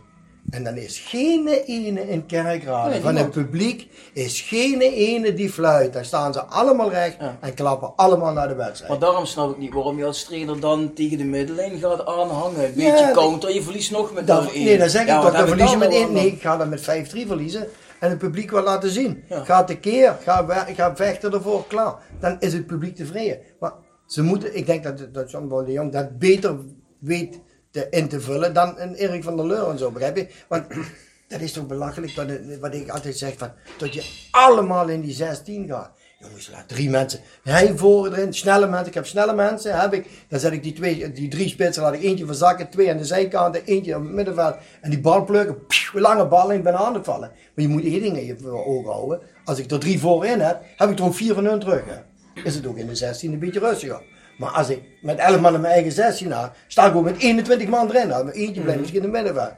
En dan is geen ene in kerkraad van het publiek, is geen ene die fluit. Dan staan ze allemaal recht en klappen allemaal naar de wedstrijd. Maar daarom snap ik niet waarom je als trainer dan tegen de middenlijn gaat aanhangen. Een beetje counter, je verliest nog met 0-1. Nee, dan zeg ik toch, dan verlies je met 1. Nee, ik ga dan met 5-3 verliezen en het publiek wil laten zien. Ja. Ga tekeer, ga, ga vechten ervoor, klaar. Dan is het publiek tevreden. Maar ze moeten, ik denk dat, dat John de Jong dat beter weet te, in te vullen dan een Erik van der Leur en zo, begrijp je? Want dat is toch belachelijk, dat wat ik altijd zeg, van, dat je allemaal in die 16 gaat. Jongens, laat drie mensen. Hij voor erin, snelle mensen. Ik heb snelle mensen. Heb ik, dan zet ik die, twee, die drie spitsen, laat ik eentje verzakken, twee aan de zijkanten, eentje op het middenveld. En die bal plukken, lange bal in, ben aan het vallen. Maar je moet één ding in je ogen houden. Als ik er drie voorin heb, heb ik er ook vier van hun terug. Hè. Is het ook in de 16 een beetje rustiger. Maar als ik met 11 man in mijn eigen 16 had, sta ik ook met 21 man erin. Dan eentje blijft mhm. misschien in het middenveld.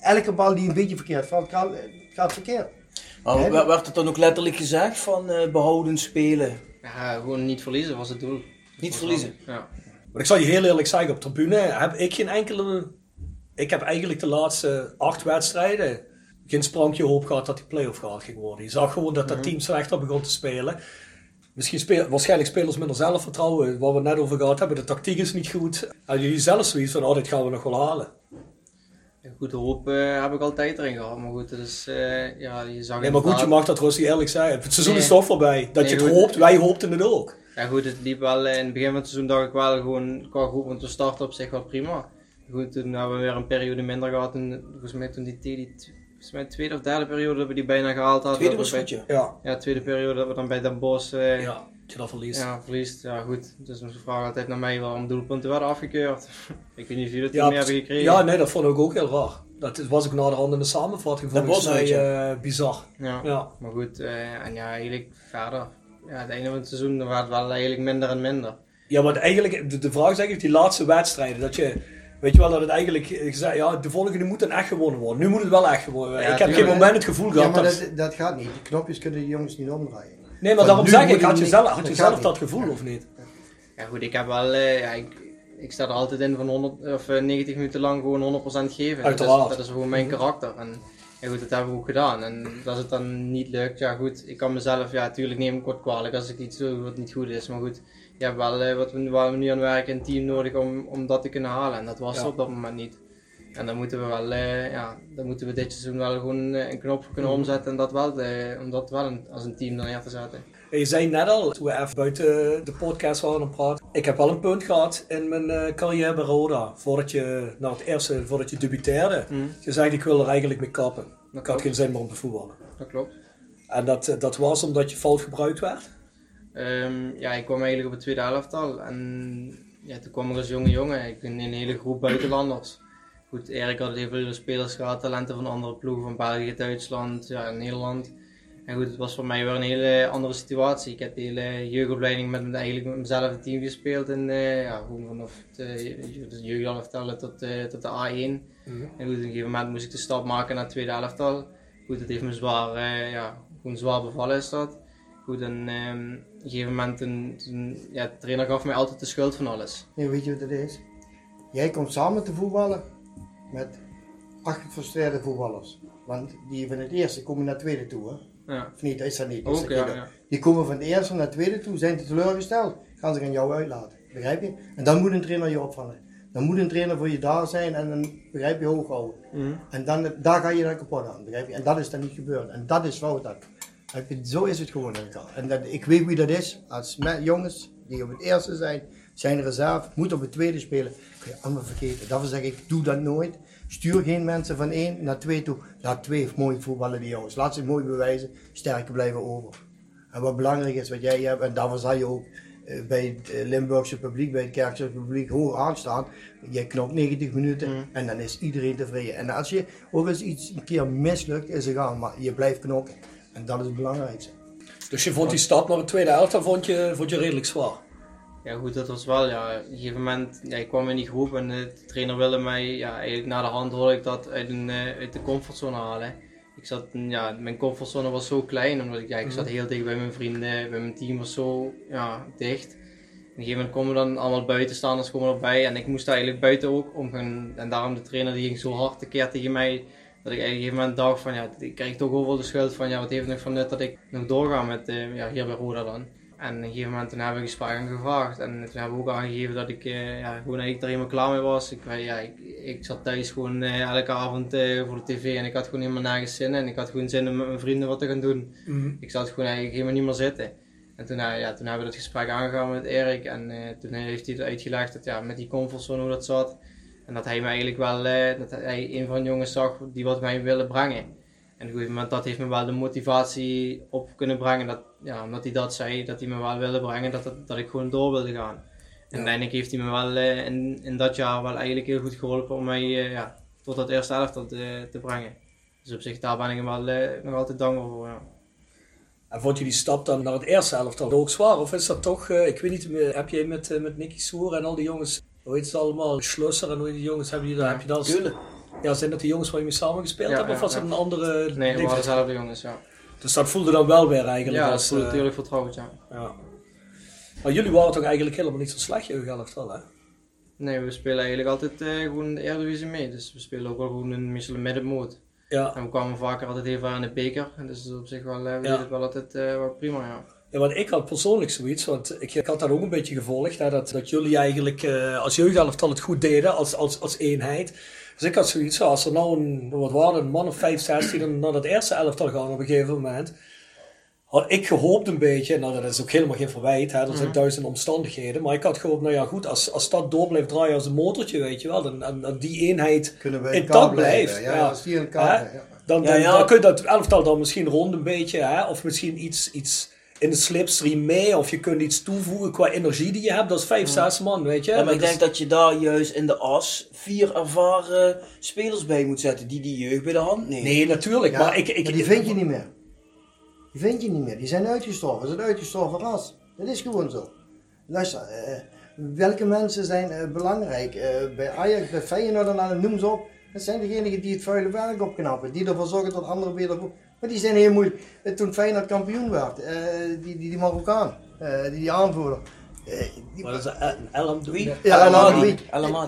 Elke bal die een beetje verkeerd valt, gaat verkeerd. Maar werd het dan ook letterlijk gezegd van uh, behouden spelen? Ja, gewoon niet verliezen was het doel. Niet verliezen? Ja. Maar ik zal je heel eerlijk zeggen, op tribune heb ik geen enkele... Ik heb eigenlijk de laatste acht wedstrijden geen sprankje hoop gehad dat die play-off gaat ging worden. Je zag gewoon dat dat mhm. team slechter begon te spelen. Misschien speel, waarschijnlijk spelers minder zelfvertrouwen, waar we het net over gehad hebben. De tactiek is niet goed. En jullie zelf zoiets van, oh, dit gaan we nog wel halen. Goed hoop uh, heb ik altijd erin gehad, maar goed, dus uh, ja, je zag Nee, maar goed, je mag dat rustig eerlijk zeggen. Het seizoen is toch voorbij. Dat je het hoopt, wij hoopten het ook. Ja goed, het liep wel, in het begin van het seizoen dacht ik wel gewoon qua groep, want we starten op zich wel prima. Goed, toen hebben we weer een periode minder gehad en volgens mij toen die, die volgens mij tweede of derde periode dat we die bijna gehaald hadden. Tweede was goed, ja. Ja, tweede periode dat we dan bij Den Bosch... Uh, ja, je dat verliest. Ja, verliest. Ja, goed. Dus ze vragen altijd naar mij waarom doelpunten werden afgekeurd. ik weet niet of jullie dat ja, meer hebben gekregen. Ja, nee, dat vond ik ook heel raar. Dat was ik na de hand in de samenvatting van was mij uh, bizar. Ja, ja, maar goed. Uh, en ja, eigenlijk verder. Ja, het einde van het seizoen werd het wel eigenlijk minder en minder. Ja, maar eigenlijk, de, de vraag is eigenlijk die laatste wedstrijden. Dat je Weet je wel dat het eigenlijk gezegd, ja, de volgende moet dan echt gewonnen worden. Nu moet het wel echt gewonnen worden. ik heb geen moment het gevoel gehad. Ja, maar dat, dat, gaat niet. Die knopjes kunnen de jongens niet omdraaien. Nee, maar daarom zeg ik, had je zelf, had je zelf dat gevoel of niet? Ja, goed, ik heb wel, uh, ja, ik, ik sta er altijd in van 100, of 90 eh, minuten lang gewoon 100% geven. Dat is, dat is gewoon mijn karakter. En ja, goed, dat hebben we ook gedaan. En als het dan niet lukt, ja goed, ik kan mezelf, ja, natuurlijk neem ik wat kwalijk als ik iets doe wat niet goed is. Maar goed, je hebt wel uh, wat we, waar we nu aan werken, een team nodig om, om dat te kunnen halen. En dat was er op dat moment niet. En dan moeten we wel, uh, ja, dan moeten we dit seizoen wel gewoon uh, een knop kunnen mhm. omzetten en dat wel, om dat wel een, als een team neer te zetten. Je zei net al, toen we even buiten de podcast waren aan praten, ik heb wel een punt gehad in mijn carrière bij Roda, voordat je, nou het eerste, voordat je debuteerde. Mm. Je zei ik wil er eigenlijk mee kappen. ik had geen zin meer om te voetballen. Dat klopt. En dat, dat was omdat je fout gebruikt werd? Um, ja, ik kwam eigenlijk op het tweede elftal en ja, toen kwam ik als jonge jongen. Ik in een hele groep buitenlanders. Goed, Erik had heel veel spelers gehad, talenten van andere ploegen, van België, Duitsland, ja, Nederland. En goed, het was voor mij weer een hele andere situatie. Ik heb de hele jeugdopleiding met, eigenlijk met mezelf team gespeeld. En uh, ja, gewoon vanaf de, jeugdelftal tot, uh, tot de A1. Mm -hmm. En goed, op een gegeven moment moest ik de stap maken naar het tweede elftal. Goed, dat heeft me zwaar, uh, ja, gewoon zwaar bevallen is dat. Goed, en um, op een gegeven moment, een, een, ja, de trainer gaf mij altijd de schuld van alles. Nee, weet je wat het is? Jij komt samen te voetballen met acht gefrustreerde voetballers. Want die van het eerste komen naar het tweede toe, hè? Ja. Of niet, dat is dat niet. Ook, ja, ja. Die komen van het eerste naar het tweede toe, zijn teleurgesteld, gaan zich aan jou uitlaten. Begrijp je? En dan moet een trainer je opvangen. Dan moet een trainer voor je daar zijn en dan begrijp je hoog houden. Mm. En dan, daar ga je dan kapot aan, begrijp je? En dat is dan niet gebeurd. En dat is fout. Dat. Zo is het gewoon. En dat, ik weet wie dat is. Als jongens die op het eerste zijn, zijn reserve, moeten op het tweede spelen. Kun je allemaal vergeten. Daarvoor zeg ik, doe dat nooit. Stuur geen mensen van één naar twee toe. Laat twee mooi voetballen die jongens. Laat ze mooi bewijzen. Sterker blijven over. En wat belangrijk is, wat jij hebt, en daarvoor zal je ook eh, bij het eh, Limburgse publiek, bij het Kerkse publiek hoog aanstaan. Je knopt 90 minuten mm. en dan is iedereen tevreden. En als je ook eens iets een keer mislukt, is het gaan, maar je blijft knokken. En dat is het belangrijkste. Dus je vond die stap naar de tweede elftal vond je, vond je redelijk zwaar? Ja goed, dat was wel, ja, op een gegeven moment, ja, ik kwam in die groep en de trainer wilde mij, ja, eigenlijk na de hand wilde ik dat uit, een, uh, uit de comfortzone halen. Ik zat, ja, mijn comfortzone was zo klein, omdat ik, ja, ik zat mhm. heel dicht bij mijn vrienden, bij mijn team was zo, ja, dicht. Op een gegeven moment komen dan allemaal buitenstaanders komen erbij en ik moest eigenlijk buiten ook omgaan. En daarom de trainer die ging zo hard tekeer tegen mij, dat ik op een gegeven moment dacht van ja, ik krijg toch overal de schuld van ja, wat heeft het nog van nut dat ik nog doorga met uh, ja, hier bij Roda dan. En op een gegeven moment toen hebben we gesprekken gevraagd en toen hebben we ook aangegeven dat ik uh, ja, gewoon eigenlijk er helemaal klaar mee was. Ik, ja, ik, ik zat thuis gewoon uh, elke avond voor de tv en ik had gewoon helemaal nergens zin en ik had gewoon zin om met mijn vrienden wat te gaan doen. Mhm. Ik zat gewoon eigenlijk helemaal niet meer zitten. En toen, ja, toen hebben we dat gesprek aangegaan met Erik en toen heeft hij het uitgelegd dat ja, met die comfortzone hoe dat zat. En dat hij me eigenlijk wel, dat hij een van de jongens zag die wat mij willen brengen. En op een moment dat heeft me wel de motivatie op kunnen brengen. Dat, ja, omdat hij dat zei, dat hij me wel wilde brengen, dat, dat, dat ik gewoon door wilde gaan. En uiteindelijk heeft hij me wel uh, in, in dat jaar wel eigenlijk heel goed geholpen om mij uh, ja, tot dat eerste elftal te, te brengen. Dus op zich daar ben ik hem wel nog altijd dankbaar voor. Ja. En vond je die stap dan naar het eerste elftal ook zwaar? Of is dat toch, ik weet niet, heb jij met, met Nicky Soer en al die jongens hoe heet ze allemaal? Schlosser en hoe die jongens hebben je daar? Heb je dat? Tuurlijk. Ja, zijn dat de jongens waar je mee samen gespeeld hebt? Of was het een andere... Nee, het waren dezelfde jongens, ja. Dus dat voelde dan wel weer eigenlijk Ja, dat voelde uh, natuurlijk vertrouwd, ja. ja. Maar jullie waren toch eigenlijk helemaal niet zo slecht, elftal, hè? Nee, we spelen eigenlijk altijd uh, gewoon de Eredivisie mee. Dus we spelen ook wel gewoon een meestal middenmoot. Ja. En we kwamen vaker altijd even aan de beker. Dus op zich wel, uh, we ja. het wel altijd wel prima, ja. Ja, want ik had persoonlijk zoiets, want ik, ik had dat ook een beetje gevolgd, hè, dat, dat jullie eigenlijk uh, als jeugdelftal het goed deden, als, als, als eenheid. Dus ik had zoiets, als er nou een, wat waren, een man of 5, 6 die dan naar dat eerste elftal gaan op een gegeven moment, had ik gehoopt een beetje, nou dat is ook helemaal geen verwijt, hè, er zijn mm duizend omstandigheden, maar ik had gehoopt, nou ja goed, als, als dat door blijft draaien als een motortje, weet je wel, en, en, die eenheid intact blijft. Ja, ja, als die in elkaar, ja. Dan, dan, dan, kun je dat elftal dan misschien rond een beetje, hè, of misschien iets, iets in de slipstream mee, of je kunt iets toevoegen qua energie die je hebt, dat is 5, 6 man, weet je. Ja, maar ik denk dat je daar juist in de as vier ervaren spelers bij moet zetten die die jeugd bij de hand nemen. Nee, natuurlijk, maar, ik, ik, maar die vind je niet meer. Die vind je niet meer. Die zijn uitgestorven. Ze zijn uitgestorven ras. Dat is gewoon zo. Luister, uh, welke mensen zijn uh, belangrijk? Uh, bij Ajax, bij Feyenoord en noem ze op. Dat zijn degenen die het vuile werk opknappen. Die ervoor zorgen dat anderen weer ervoor... Maar die zijn heel moeilijk. Toen Feyenoord kampioen werd, die, die, die Marokkaan, die, die aanvoerder. Wat is dat? El Amdoui? Ja, El Amdoui.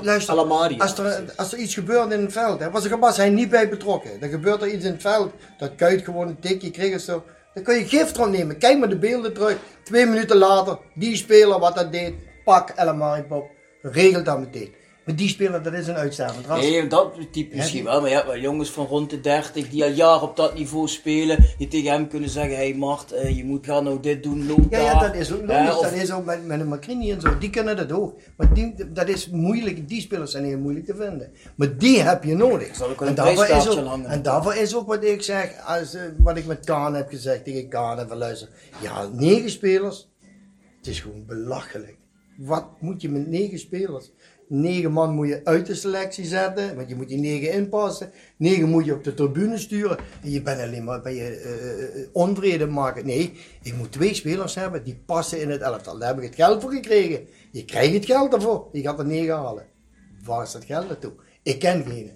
Luister, als er, als er iets gebeurt in het veld, hè, was, er, was hij niet bij betrokken. Dan gebeurt er iets in het veld, dat kuit gewoon een tikje kreeg of zo. Dan kun je gift rond nemen. Kijk maar de beelden terug. Twee minuten later, die speler wat dat deed, pak Elamari Pop. Regelt dat meteen. Die speler, dat is een uitstervend ras. Nee, dat type misschien wel. Maar je hebt wel jongens van rond de 30 die al jaren op dat niveau spelen. Die tegen hem kunnen zeggen, hé hey Mart, uh, je moet gaan nou dit doen, loop ja, Ja, dat is ook logisch. dat is ook met, met een Macrini en zo. Die kunnen dat ook. Maar die, dat is moeilijk. Die spelers zijn heel moeilijk te vinden. Maar die heb je nodig. En daarvoor, is ook, en daarvoor is ook wat ik zeg, als, uh, wat ik met Kaan heb gezegd tegen Kaan en van luister. Ja, negen spelers. Het is gewoon belachelijk. Wat moet je met negen spelers? Negen man moet je uit de selectie zetten, want je moet die negen inpassen. Negen moet je op de tribune sturen. En je bent alleen maar bij je uh, onvrede maken. Nee, ik moet twee spelers hebben die passen in het elftal. Daar heb ik het geld voor gekregen. Je krijgt het geld ervoor. Je gaat er negen halen. Waar is dat geld naartoe? Ik ken geen.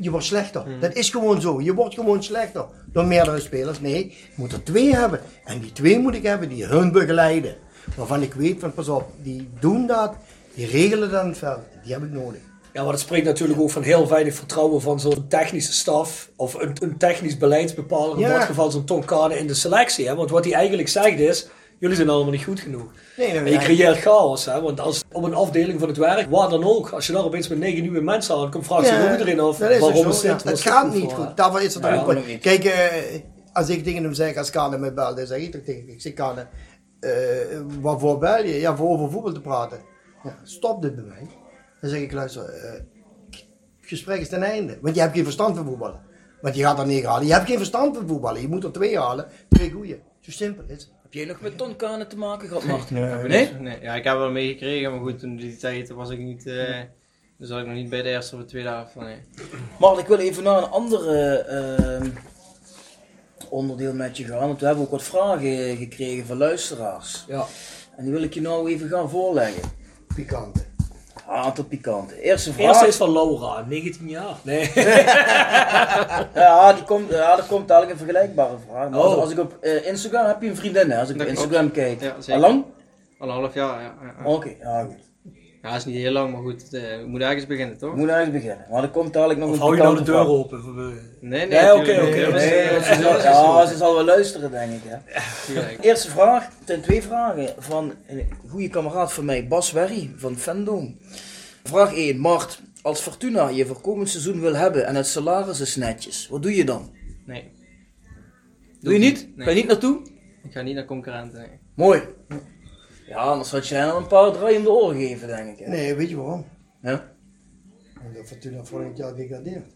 Je wordt slechter. Hmm. Dat is gewoon zo. Je wordt gewoon slechter door meerdere spelers. Nee, je moet er twee hebben. En die twee moet ik hebben die hun begeleiden. Waarvan ik weet van, pas op, die doen dat. Die regelen dan het veld. Die heb ik nodig. Ja, maar dat spreekt natuurlijk ook van heel weinig vertrouwen van zo'n technische staf. Of een, een technisch beleidsbepaler. In dat geval zo'n Tonkane in de selectie. Hè? Want wat hij eigenlijk zegt is. Jullie zijn allemaal niet goed genoeg. Nee, en je creëert chaos. Hè? Want als op een afdeling van het werk, waar dan ook, als je daar opeens met negen nieuwe mensen aan komt, vraagt zich ook iedereen af waarom is dit? Het gaat niet goed. Daarvoor is het ook. Kijk, uh, als ik tegen hem zeg, als Kane me belt, dan zeg ik toch tegen hem, ik zeg Kane, uh, waarvoor bel je? Ja, voor over voetbal te praten. Ja, stop dit bij mij. Dan zeg ik, luister, uh, het gesprek is ten einde. Want je hebt geen verstand van voetballen. Want je gaat er negen halen. Je hebt geen verstand van voetballen. Je moet er twee halen. Twee goeie. Zo simpel is het. Heb jij nog met tonkanen te maken gehad, Martin? Nee, nee? nee? Ja, ik heb wel meegekregen, maar goed, toen die tijd was ik niet... Uh, dan zat ik nog niet bij de eerste of de tweede helft van, nee. Maar ik wil even naar een andere uh, onderdeel met je gaan. Want we hebben ook wat vragen gekregen van luisteraars. Ja. En die wil ik je nou even gaan voorleggen. Pikante. Aantal pikante. Eerste vraag. Eerste is van Laura, 19 jaar. Nee. ja, die komt, ja, dat komt eigenlijk een vergelijkbare vraag. Maar als, oh. ik op uh, Instagram heb je een vriendin, hè? Als ik op Instagram kijk. Ja, Al lang? Al een half jaar, ja. ja, Oké, ja goed. Ja, dat is niet heel lang, maar goed, uh, we moeten ergens beginnen, toch? We moeten ergens beginnen. Maar er komt dadelijk nog of een hou je nou de deur open? Nee, nee. oké, oké. Ja, ze zal wel luisteren, denk ik. Hè. Eerste vraag, ten twee vragen van een goede kameraad van mij, Bas Werry van Fendom. Vraag 1, Mart, als Fortuna je voor komend seizoen wil hebben en het salaris is netjes, wat doe je dan? Nee. Doe, je niet? Ga je niet naartoe? Ik ga niet naar concurrenten, nee. Mooi. Ja, anders had je hem een paar draaiende oren geven, denk ik. Hè? Nee, weet je waarom? Ja? Omdat Fortuna vorig jaar degradeert.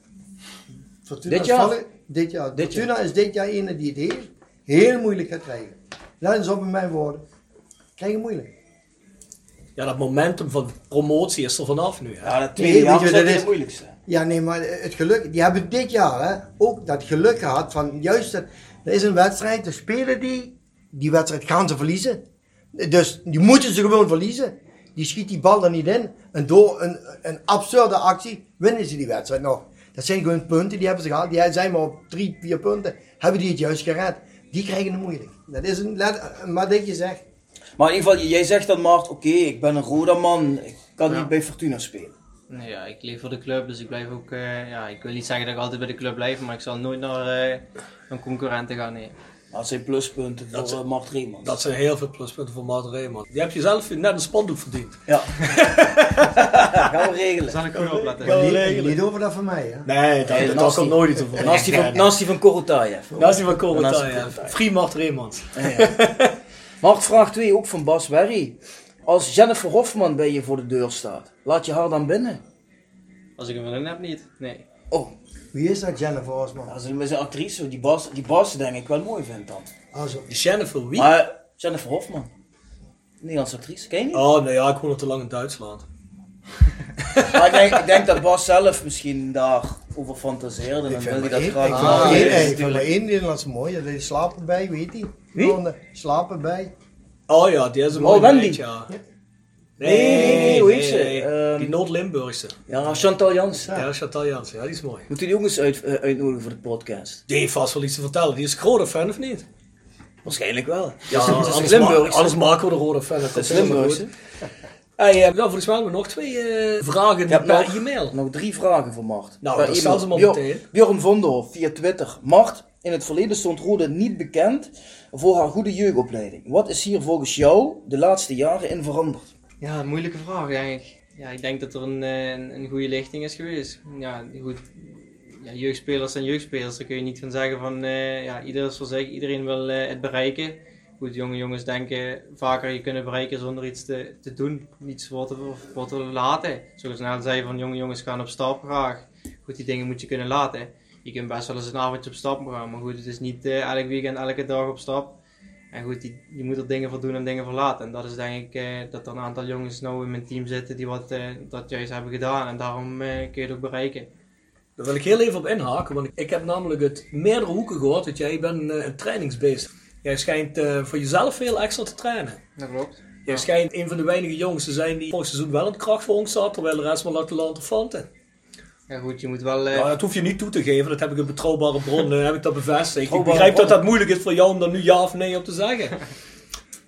Fortuna dit jaar? dit jaar. Dit Fortuna jaar. is dit jaar een die het heel, heel moeilijk gaat krijgen. Laat eens op in mijn woorden. Krijgen moeilijk. Ja, dat momentum van promotie is er vanaf nu. Hè? Ja, dat tweede jaar is het moeilijkste. Ja, nee, maar het geluk, die hebben dit jaar hè, ook dat geluk gehad van juist dat, er is een wedstrijd, de spelen die, die wedstrijd gaan ze verliezen. Dus die moeten ze gewoon verliezen. Die schiet die bal er niet in. En door een, een absurde actie winnen ze die wedstrijd nog. Dat zijn gewoon punten, die hebben ze gehaald. Die zijn maar op drie, vier punten. Hebben die het juist gered. Die krijgen het moeilijk. Dat is een, maar dat je zegt. Maar in ieder geval, jij zegt dan Mart, oké, ik ben een rode man. Ik kan niet bij Fortuna spelen. Nee, ja, ik leef voor de club, dus ik blijf ook, uh, ja, ik wil niet zeggen dat ik altijd bij de club blijf, maar ik zal nooit naar uh, een concurrent gaan, nee. Dat zijn pluspunten voor uh, Mart Reeman. Dat zijn heel veel pluspunten voor Mart Reeman. Die heb je zelf net een spandoek verdiend. Ja. Gaan we regelen. Zal ik goed opletten. Gaan regelen. Niet over dat van mij, hè? Nee, dat, nee, dat komt nooit over. Naast die van, naast die van Korotayev. Naast die van Korotayev. Free Mart Reeman. Ja, Mart vraag 2 ook van Bas Werry. Als Jennifer Hofman bij je voor de deur staat, laat je haar dan binnen? Als ik hem erin heb, niet. Nee. Oh. Wie is dat, Jennifer Hofman? Dat is een actrice die Bas, die Bas denk ik wel mooi vindt dan. Also. Die Jennifer wie? Maar Jennifer Hofman. Nederlandse actrice, ken je niet? Oh nee, ja, ik woon al te lang in Duitsland. maar ik denk, ik denk dat Bas zelf misschien daar over fantaseerde. Dan wil hij dat graag ah, Ik vind maar één Nederlandse mooi, dat is slapen bij, weet hij? Wie? Slapen bij. Oh ja, die is een oh, mooi beetje, ja. Nee, nee, nee, hoe heet ze? Um, die Noord-Limburgse. Ja, Chantal Jans. Ja. ja, Chantal Jans, ja, die is mooi. Moet u die ook eens uit, uh, uitnodigen voor de podcast? Die heeft vast wel iets te vertellen. Die is grote fan, of niet? Waarschijnlijk wel. Ja, anders, ma anders maken we de rode fan. Dat is Limburgse. Hey, uh, nou, volgens mij hebben we nog twee uh, vragen per nog, e-mail. Nog drie vragen voor Mart. Nou, dat stel ze maar meteen. Bjorn Vonderhof via Twitter. Mart, in het verleden stond Rode niet bekend voor haar goede jeugdopleiding. Wat is hier volgens jou de laatste jaren in veranderd? Ja, moeilijke vraag eigenlijk. Ja, ik denk dat er een, eh, een, goede lichting is geweest. Ja, goed. Ja, jeugdspelers zijn jeugdspelers. Daar kun je niet van zeggen van uh, ja, ieder is voor zich, iedereen wil uh, het bereiken. Goed, jonge jongens denken vaker je kunnen bereiken zonder iets te, te doen, niets voor te, voor te laten. Zoals net zei van jonge jongens gaan op stap graag. Goed, die dingen moet je kunnen laten. Je kunt best wel eens een avondje op stap gaan, maar goed, het is niet elk weekend, elke dag op stap. En goed, die, je moet er dingen voor doen en dingen voor laten. En dat is denk ik uh, dat er een aantal jongens nou in mijn team zitten die wat, uh, dat juist hebben gedaan. En daarom uh, kun je het ook bereiken. Daar wil ik heel even op inhaken, want ik heb namelijk het meerdere hoeken gehoord dat jij bent een trainingsbeest. Jij schijnt voor jezelf veel extra te trainen. Dat klopt. Jij ja. schijnt een van de weinige jongens te zijn die vorig seizoen wel een kracht voor ons zat, terwijl de rest maar laten laten fanten. Ja goed, je moet wel... Uh... Nou, dat hoef je niet toe te geven, dat heb ik een betrouwbare bron, heb ik dat bevestigd. Ik begrijp dat dat moeilijk is voor jou om daar nu ja of nee op te zeggen.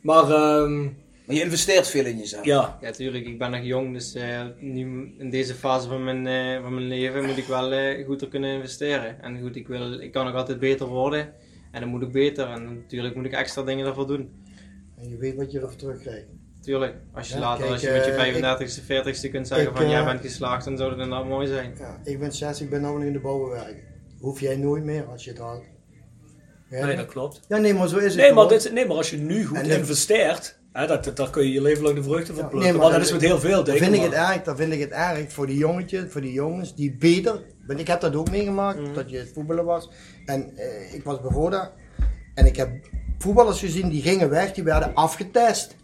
Maar... Um... Maar je investeert veel in jezelf. Ja. Ja, tuurlijk. Ik ben nog jong, dus uh, nu in deze fase van mijn, uh, van mijn leven moet ik wel uh, goed er kunnen investeren. En goed, ik, wil, ik kan nog altijd beter worden. En dan moet ik beter. En natuurlijk moet ik extra dingen daarvoor doen. En je weet wat je ervoor terugkrijgt. Tuurlijk, als je ja, later, kijk, als je met je 35ste, eh, 40ste kunt zeggen ik, van jij uh, bent geslaagd, dan zou dat inderdaad mooi zijn. Ja, ik ben 60, ik ben nu in de bouwbewerking. Hoef jij nooit meer als je het haalt. Ja, nee, dat klopt. Ja, nee, maar zo is het. Nee, maar, dit, nee, maar als je nu goed en investeert, hè, dat, daar kun je je leven lang de vruchten van plukken. Nee, maar, dat is met heel veel dingen. Vind ik het erg, dan vind ik het erg voor die jongetjes, voor die jongens die beter. Want ik heb dat ook meegemaakt, mm. dat je het voetballen was. En uh, ik was bij en ik heb voetballers gezien die gingen weg, die werden afgetest.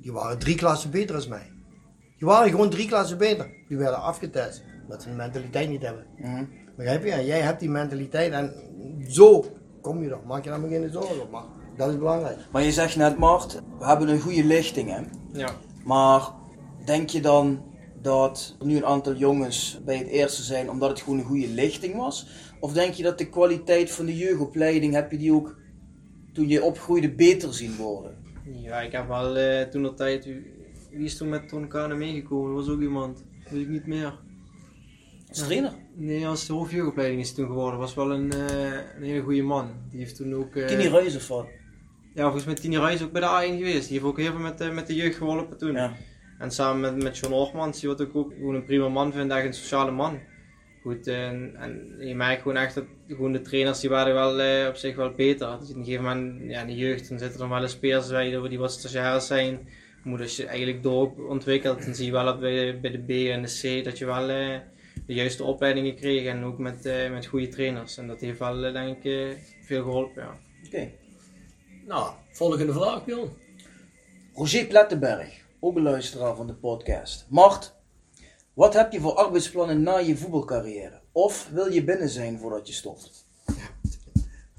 Die waren drie klassen beter als mij. Die waren gewoon drie klassen beter. Die werden afgetest. Omdat ze de mentaliteit niet hebben. Mm Begrijp je? En jij hebt die mentaliteit en zo kom je er. Maak je daar maar geen zorgen op. Maar dat is belangrijk. Maar je zegt net, Mart, we hebben een goede lichting. Hè? Ja. Maar denk je dan dat er nu een aantal jongens bij het eerste zijn omdat het gewoon een goede lichting was? Of denk je dat de kwaliteit van de jeugdopleiding, heb je die ook toen je opgroeide beter zien worden? Ja, ik heb wel uh, toen de tijd. Wie is toen met Ton Kane meegekomen? Er was ook iemand. Weet ik niet meer. Als trainer? Nee, als de hoofdjeugdopleiding is toen geworden. Was wel een, uh, een hele goede man. Die heeft toen ook. Uh, Tini Reus of wat? Ja, volgens mij Tini Reus ook bij de A1 geweest. Die heeft ook heel veel met, uh, met de jeugd geholpen toen. Ja. En samen met, met John Ormans, die wat ik ook gewoon een prima man vind, echt een sociale man. Goed, en, en je merkt gewoon echt dat gewoon de trainers die waren wel uh, op zich wel beter. Dus op een gegeven moment, ja, in de jeugd, dan zitten er wel eens spelers bij die wat stagiaires zijn. Moet als je eigenlijk doorontwikkelt, dan zie je wel dat bij, bij de B en de C dat je wel uh, de juiste opleidingen kreeg en ook met, uh, met goede trainers. En dat heeft wel, denk ik, veel geholpen. Ja. Oké. Okay. Nou, volgende vraag, Bjorn. Roger Plettenberg, ook een luisteraar van de podcast. Mart, wat heb je voor arbeidsplannen na je voetbalcarrière? Of wil je binnen zijn voordat je stopt?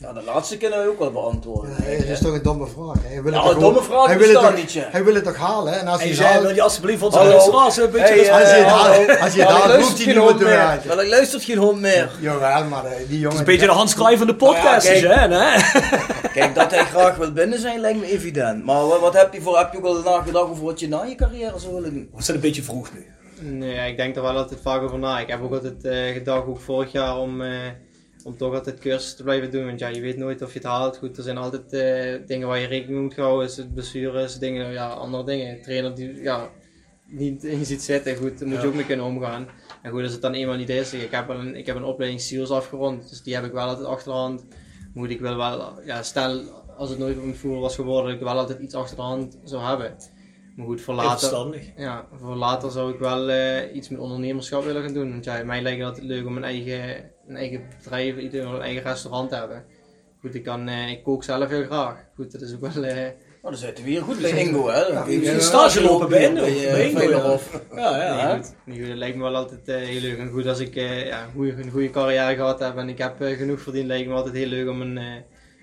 Nou, de laatste kunnen we ook wel beantwoorden. Ja, dat is toch een domme vraag. Hij wil nou, een domme vraag hij wil het toch, niet, Hij wil het toch halen? En als hij, hij wil je alsjeblieft onze luisteraars een beetje... Hey, als, je daar, als je daar hoeft hij niet meer te werken. Wel, ik luistert geen hond meer. Jawel, maar eh, die jongen... Het is een beetje de Hans Klei van de podcast, nou ja, hè? Kijk, dat hij graag wil binnen zijn lijkt me evident. Maar wat, wat heb je voor... Heb je ook al nagedacht over wat je na je carrière zou willen doen? We zijn een beetje vroeg nu. Nee, ik denk er wel altijd vaak over na. Ik heb ook altijd uh, gedacht, ook vorig jaar, om, uh, om toch altijd cursus te blijven doen. Want ja, je weet nooit of je het haalt. Goed, er zijn altijd uh, dingen waar je rekening mee moet houden. Is het blessures, dingen, ja, andere dingen. Trainer die ja, niet in ziet zitten, goed, daar moet je ook mee kunnen omgaan. En goed, als het dan eenmaal niet is, ik heb een, ik heb een opleiding SEALS afgerond, dus die heb ik wel altijd achterhand. Moet ik wel wel, ja, stel als het nooit op een voer was geworden, dat ik wel altijd iets achter de hand zou hebben. Maar goed, voor later, ja, voor later zou ik wel uh, iets met ondernemerschap willen gaan doen. Want ja, mij lijkt het altijd leuk om een eigen, een eigen bedrijf, een eigen restaurant te hebben. Goed, ik, kan, uh, ik kook zelf heel graag. Goed, dat is ook wel... Uh, Oh, dan zitten we hier goed bij Ingo, hè? Dan kun je stage lopen bij Ingo. Bij Ingo, ja. Ja, ja. Nee, dat lijkt me wel altijd uh, heel leuk. En goed, als ik uh, ja, een, goede, een goede carrière gehad heb en ik heb uh, genoeg verdiend, lijkt me altijd heel leuk om een,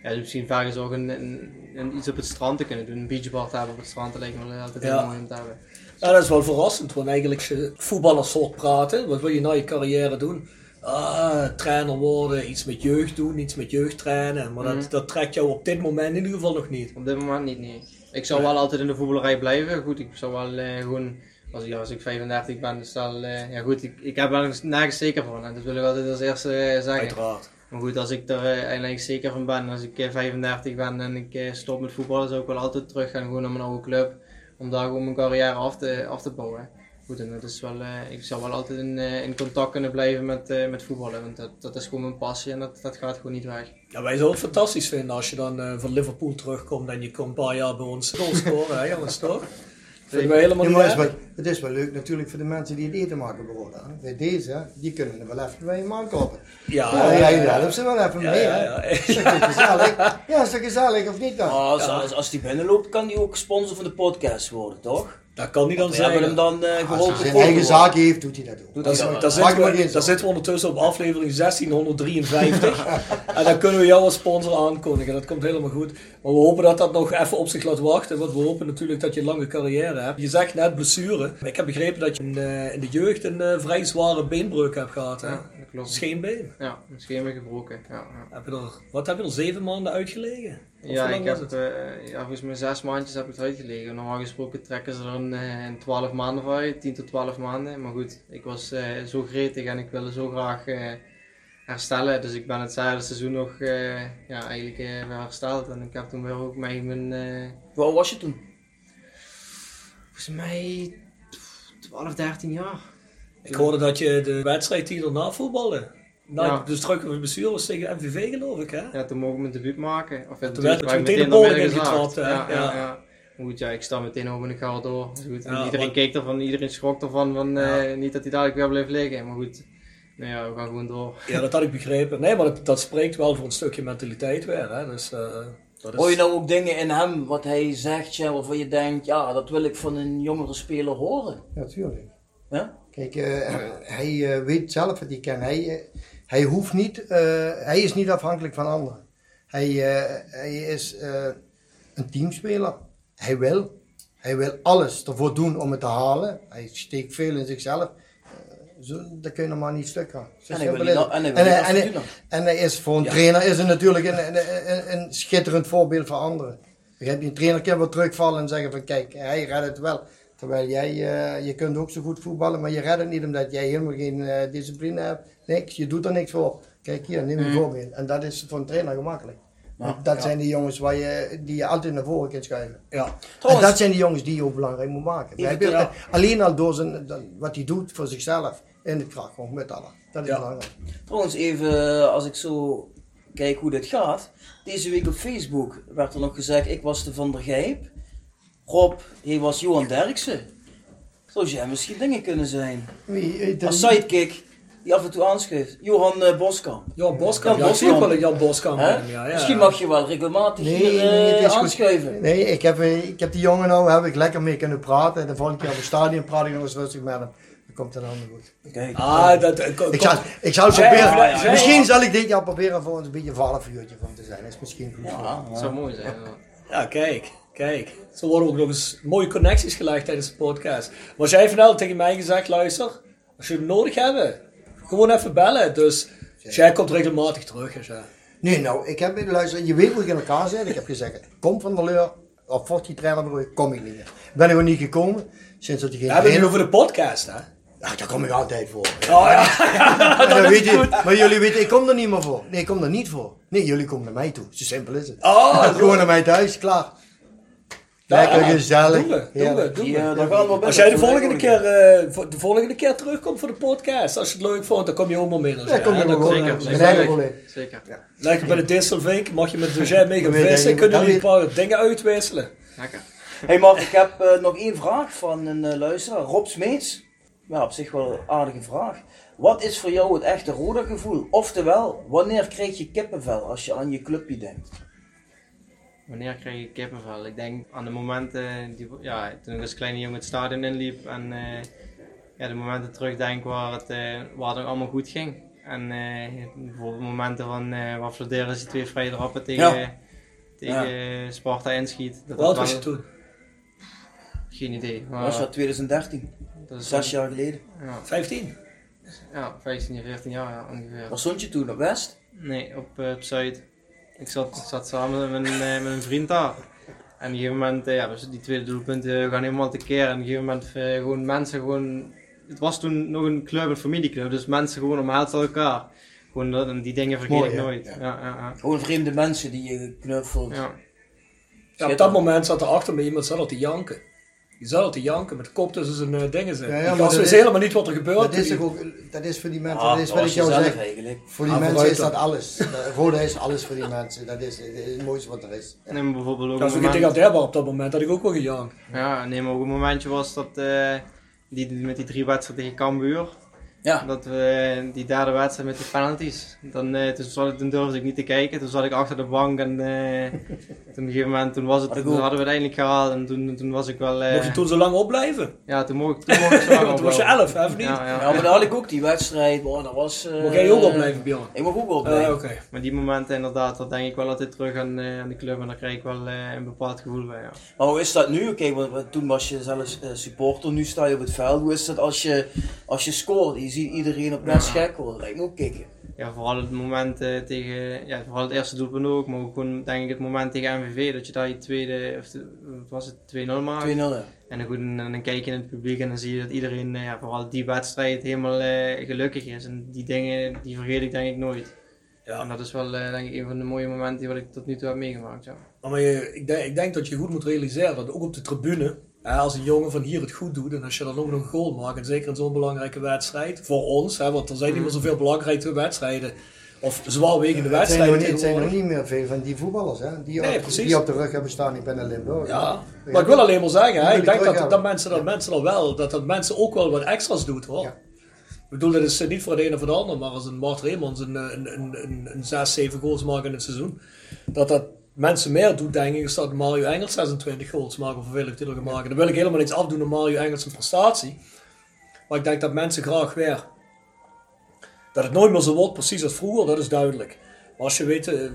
ja, dus misschien vaak eens ook een, een, een, iets op het strand te kunnen doen. Een beachbar te hebben op het strand, dat lijkt me altijd heel mooi om te hebben. Ja, dat is wel verrassend, want eigenlijk voetballers soort praten, wat wil je na je carrière doen? Ah, trainer worden, iets met jeugd doen, iets met jeugd trainen. Maar dat, mhm. dat trekt jou op dit moment in ieder geval nog niet. Op dit moment niet, nee. Ik zou wel altijd in de voetballerij blijven. Goed, ik zou wel uh, gewoon, als ik, als ik 35 ben, dus uh, ja goed, ik, ik heb er nergens zeker van. En dat wil ik altijd als eerste uh, zeggen. Uiteraard. Maar goed, als ik er eigenlijk zeker van ben, als ik 35 ben en ik stop met voetballen, zou ik wel altijd terug gaan gewoon naar mijn oude club. Om daar gewoon mijn carrière af te, af te bouwen goed, en dat is wel, ik zal wel altijd in, in contact kunnen blijven met, met voetballen. Want dat, dat is gewoon mijn passie en dat, dat gaat gewoon niet weg. Ja, wij zouden het fantastisch vinden als je dan van Liverpool terugkomt en je komt een paar jaar bij ons goal scoren, hè jongens, toch? Helemaal ja, het, is wel, het is wel leuk natuurlijk voor de mensen die het eten maken bijvoorbeeld. Bij deze, die kunnen er wel even bij je aankopen. Ja, ja, ja, ja, ja. ze wel even ja, mee. Ja, ja. Is dat gezellig? Ja, is dat gezellig of niet dan? Oh, als, als, als die binnenloopt, kan die ook sponsor van de podcast worden, toch? Dat kan hij dan zijn. hebben hem dan uh, geholpen. Als hij zijn eigen zaak heeft, doet hij dat ook. Dat, dat, dat, zitten we, zitten we ondertussen op aflevering 1653. en dan kunnen we jou als sponsor aankondigen. Dat komt helemaal goed. Maar we hopen dat dat nog even op zich laat wachten. Want we hopen natuurlijk dat je een lange carrière hebt. Je zegt net blessure. Ik heb begrepen dat je in, uh, in de jeugd een uh, vrij zware beenbreuk hebt gehad. Hè? Ja, klopt. Scheenbeen. Ja, een scheenbeen gebroken. Ja, ja. Heb je er, wat heb je er zeven maanden uitgelegen? ja, ik heb, uh, ja, volgens mij zes maandjes heb ik eruit gelegen. Normaal gesproken trekken ze er een, een 12 maanden van uit, 10 tot 12 maanden. Maar goed, ik was uh, zo gretig en ik wilde zo graag uh, herstellen. Dus ik ben het hele seizoen nog ja, eigenlijk weer hersteld. En ik heb toen weer ook mee mijn... Hoe was je toen? Volgens mij 12, 13 jaar. Ik hoorde dat je de wedstrijd die erna voetbalde nou, ja. dus terug op bestuur was tegen MVV geloof ik hè? Ja, toen mogen we mijn debuut maken. Of ja, toen werd ik meteen de bol ingetrapt. Ja, ja, ja. ja. Goed, ja, ik sta meteen over de gal door. Goed. iedereen keek ervan, iedereen schrok ervan, van, uh, niet dat hij dadelijk weer bleef liggen. Maar goed, nou ja, we gaan gewoon door. Ja, dat had ik begrepen. Nee, maar dat, dat spreekt wel voor een stukje mentaliteit weer. Hè? Dus, uh, dat is... Hoor je nou ook dingen in hem, wat hij zegt, ja, waarvan je denkt, ja, dat wil ik van een jongere speler horen? Natuurlijk. Ja? Kijk, uh, hij weet zelf wat hij kan. Hij, hij hoeft niet, hij is niet afhankelijk van anderen. Hij, hij is een teamspeler. Hij wil. Hij wil alles ervoor doen om het te halen. Hij steekt veel in zichzelf. Zo, dat kun je normaal niet stuk gaan. En hij, wil niet, en, hij wil en, en, en, hij is voor een ja. trainer is hij natuurlijk een, een, een, een, schitterend voorbeeld voor anderen. Begrijp je? Een trainer kan wel terugvallen en zeggen van kijk, hij redt het wel. Terwijl jij, uh, je kunt ook zo goed voetballen, maar je redt het niet omdat jij helemaal geen uh, discipline hebt. Niks, je doet er niks voor. Kijk hier, neem een mm. voorbeeld. En dat is voor een trainer gemakkelijk. dat zijn die jongens waar je, die je altijd naar voren kunt schuiven. Ja. En dat zijn die jongens die je ook belangrijk moet maken. Ja. Alleen al door zijn, wat hij doet voor zichzelf in het kracht, met alle. Dat is belangrijk. Trouwens, even als ik zo kijk hoe dit gaat. Deze week op Facebook werd er nog gezegd, ik was de Van der Gijp. Rob, hij was Johan Derksen. Zou jij misschien dingen kunnen zijn? Wie? Eh, Als sidekick die af en toe aanschuift. Johan uh, Boskamp. Johan Boskamp, ja, Boskamp. wel een Jan Boskamp. Ja, ja. Misschien mag je wel regelmatig nee, hier, nee, aanschuiven. Nee, ik heb, ik heb die jongen nou heb ik lekker mee kunnen praten. De volgende keer op het stadion praat ik nog eens rustig met hem. Dat komt dan allemaal goed. Kijk, ah, dat, ik, zal, ik zal proberen, misschien zal ik dit jaar proberen voor ons een beetje een valfuurtje van te zijn. Dat is misschien goed. Ja, dat zou mooi zijn. Ja, kijk. Kijk, zo worden ook nog eens mooie connecties gelegd tijdens de podcast. Maar jij vanavond tegen mij gezegd, luister, als je hem nodig hebt, gewoon even bellen. Dus jij komt regelmatig terug. Ja. Nee, nou, ik heb, luister, je weet hoe ik in elkaar zit. Ik heb gezegd, kom van de leur, of vocht die trainer kom ik niet meer. Ben er gewoon niet gekomen, sinds dat je geen We hebben over de podcast, hè? Ja, daar kom ik altijd voor. Oh ja, dat weet je, maar jullie weten, ik kom er niet meer voor. Nee, ik kom er niet voor. Nee, jullie komen naar mij toe. Zo simpel is het. Oh, Gewoon naar mij thuis, klaar. Lekker gezellig. Doen we, doen we, doen. Ja, Als jij de volgende, keer, uh, de volgende keer terugkomt voor de podcast, als je het leuk vond, dan kom je allemaal mee. Ja, kom je ja, gewoon. Zeker, zeker. zeker. Ja. Lekker bij de Distelvink, mag je met de mee gaan vissen, kunnen jullie een paar dingen uitwisselen. Lekker. Hey Mark, ik heb uh, nog één vraag van een uh, luisteraar, Rob Smeets. Ja, op zich wel een aardige vraag. Wat is voor jou het echte rode gevoel? Oftewel, wanneer krijg je kippenvel als je aan je clubje denkt? Wanneer krijg je kippenvel? Ik denk aan de momenten, die, ja, toen ik als kleine jongen het stadion inliep en uh, ja, de momenten terugdenk waar het, uh, waar het allemaal goed ging. En uh, bijvoorbeeld momenten van uh, waar Flodera twee vrije trappen tegen, ja. tegen ja. Sparta inschiet. Dat Wat was je toen? Geen idee. Maar, was dat 2013? Dat is zes jaar geleden. Ja. 15? Ja, 15, 14 jaar ja, ongeveer. Waar stond je toen? Op West? Nee, op, op Zuid. Ik zat, zat samen met mijn, met een vriend daar. En op een gegeven moment, ja, die tweede doelpunten gaan helemaal tekeer. En op een gegeven moment uh, gewoon mensen gewoon... Het was toen nog een club, een familieclub, dus mensen gewoon omhelzen elkaar. Gewoon dat, en die dingen vergeet Mooi, ik ja. nooit. Ja. Ja. Ja, ja, Gewoon vreemde mensen die je knuffelt. Ja. Ja, op dat moment zat er achter me iemand zat al te janken. Die zat al te janken met kop tussen zijn uh, dingen. Ja, ja, die maar dat wist is- helemaal niet wat er gebeurt. Dat is, ook, dat is voor die mensen, Ah, dat is wat ik jou zeg. eigenlijk. Voor die Ah, mensen is dat alles. Rode is alles voor die mensen. Dat is, dat is het mooiste wat er is. En neem bijvoorbeeld ook Dat is een ook moment... op dat moment, dat ik ook wel gejankt. Ja, neem ook een momentje was dat eh, die, met die drie wedstrijden tegen Cambuur. Ja. Dat we die derde wedstrijd met die penalties. Dan, eh, toen, zat ik, toen durfde ik niet te kijken. Toen zat ik achter de bank en eh, toen op een gegeven moment toen was het, toen hadden we het eindelijk gehaald. En toen, toen was ik wel... eh, Mocht je toen zo lang opblijven? Ja, toen mocht, toen mocht ik zo lang Want toen was je opbouwen. 11, hè, of niet? Ja, ja. Ja, maar dan had ik ook die wedstrijd. Boah, dat was... eh, Mocht jij ook opblijven, Bjorn? Ik mag ook Ah, opblijven. oké. Maar die momenten inderdaad, dat denk ik wel altijd terug aan, eh, aan de club. En daar krijg ik wel eh, een bepaald gevoel bij. Ja. Maar hoe is dat nu? Oké, want want toen was je zelfs eh, supporter, nu sta je op het veld. Hoe is dat als je, als je scoort? Je ziet iedereen op net gek worden. Dat lijkt me ook kicken. ja, vooral het moment eh, tegen, ja, vooral het eerste doelpunt ook, maar ook gewoon denk ik het moment tegen MVV, dat je daar je tweede, of wat was het, 2-0 maakt. 2-0 ja. En dan, goed, en dan kijk je in het publiek en dan zie je dat iedereen, eh, ja, vooral die wedstrijd, helemaal eh, gelukkig is. En die dingen, die vergeet ik denk ik nooit. Ja. En dat is wel eh, denk ik een van de mooie momenten wat ik tot nu toe heb meegemaakt. Ja. Maar je, ik, denk, ik denk dat je goed moet realiseren dat ook op de tribune, als een jongen van hier het goed doet en als je dan ook nog een goal maakt, en zeker in zo'n belangrijke wedstrijd, voor ons, hè, want er zijn niet meer zoveel belangrijke wedstrijden, of zwaarwegende Het zijn, wedstrijden niet, het zijn nog niet meer veel van die voetballers hè, die, Nee, op, die op de rug hebben staan. Ik ben in Limburg. Ja, maar ik wil alleen maar zeggen, hè, ik denk dat, dat, mensen, dat mensen wel, dat dat mensen ook wel wat extra's doet hoor. Ja. Ik bedoel, dat is eh, niet voor de ene of voor de ander, maar als een Mart Reemans een, een, een, een, een 6, 7 goals maakt in het seizoen, dat dat mensen meer doet, denk ik, is dat Mario Engels 26 goals maakt of hoeveel heeft hij er gemaakt. Dan wil ik helemaal niks afdoen aan Mario Engels zijn prestatie. Maar ik denk dat mensen graag weer, dat het nooit meer zo wordt precies als vroeger, dat is duidelijk. Maar als je weet, eh,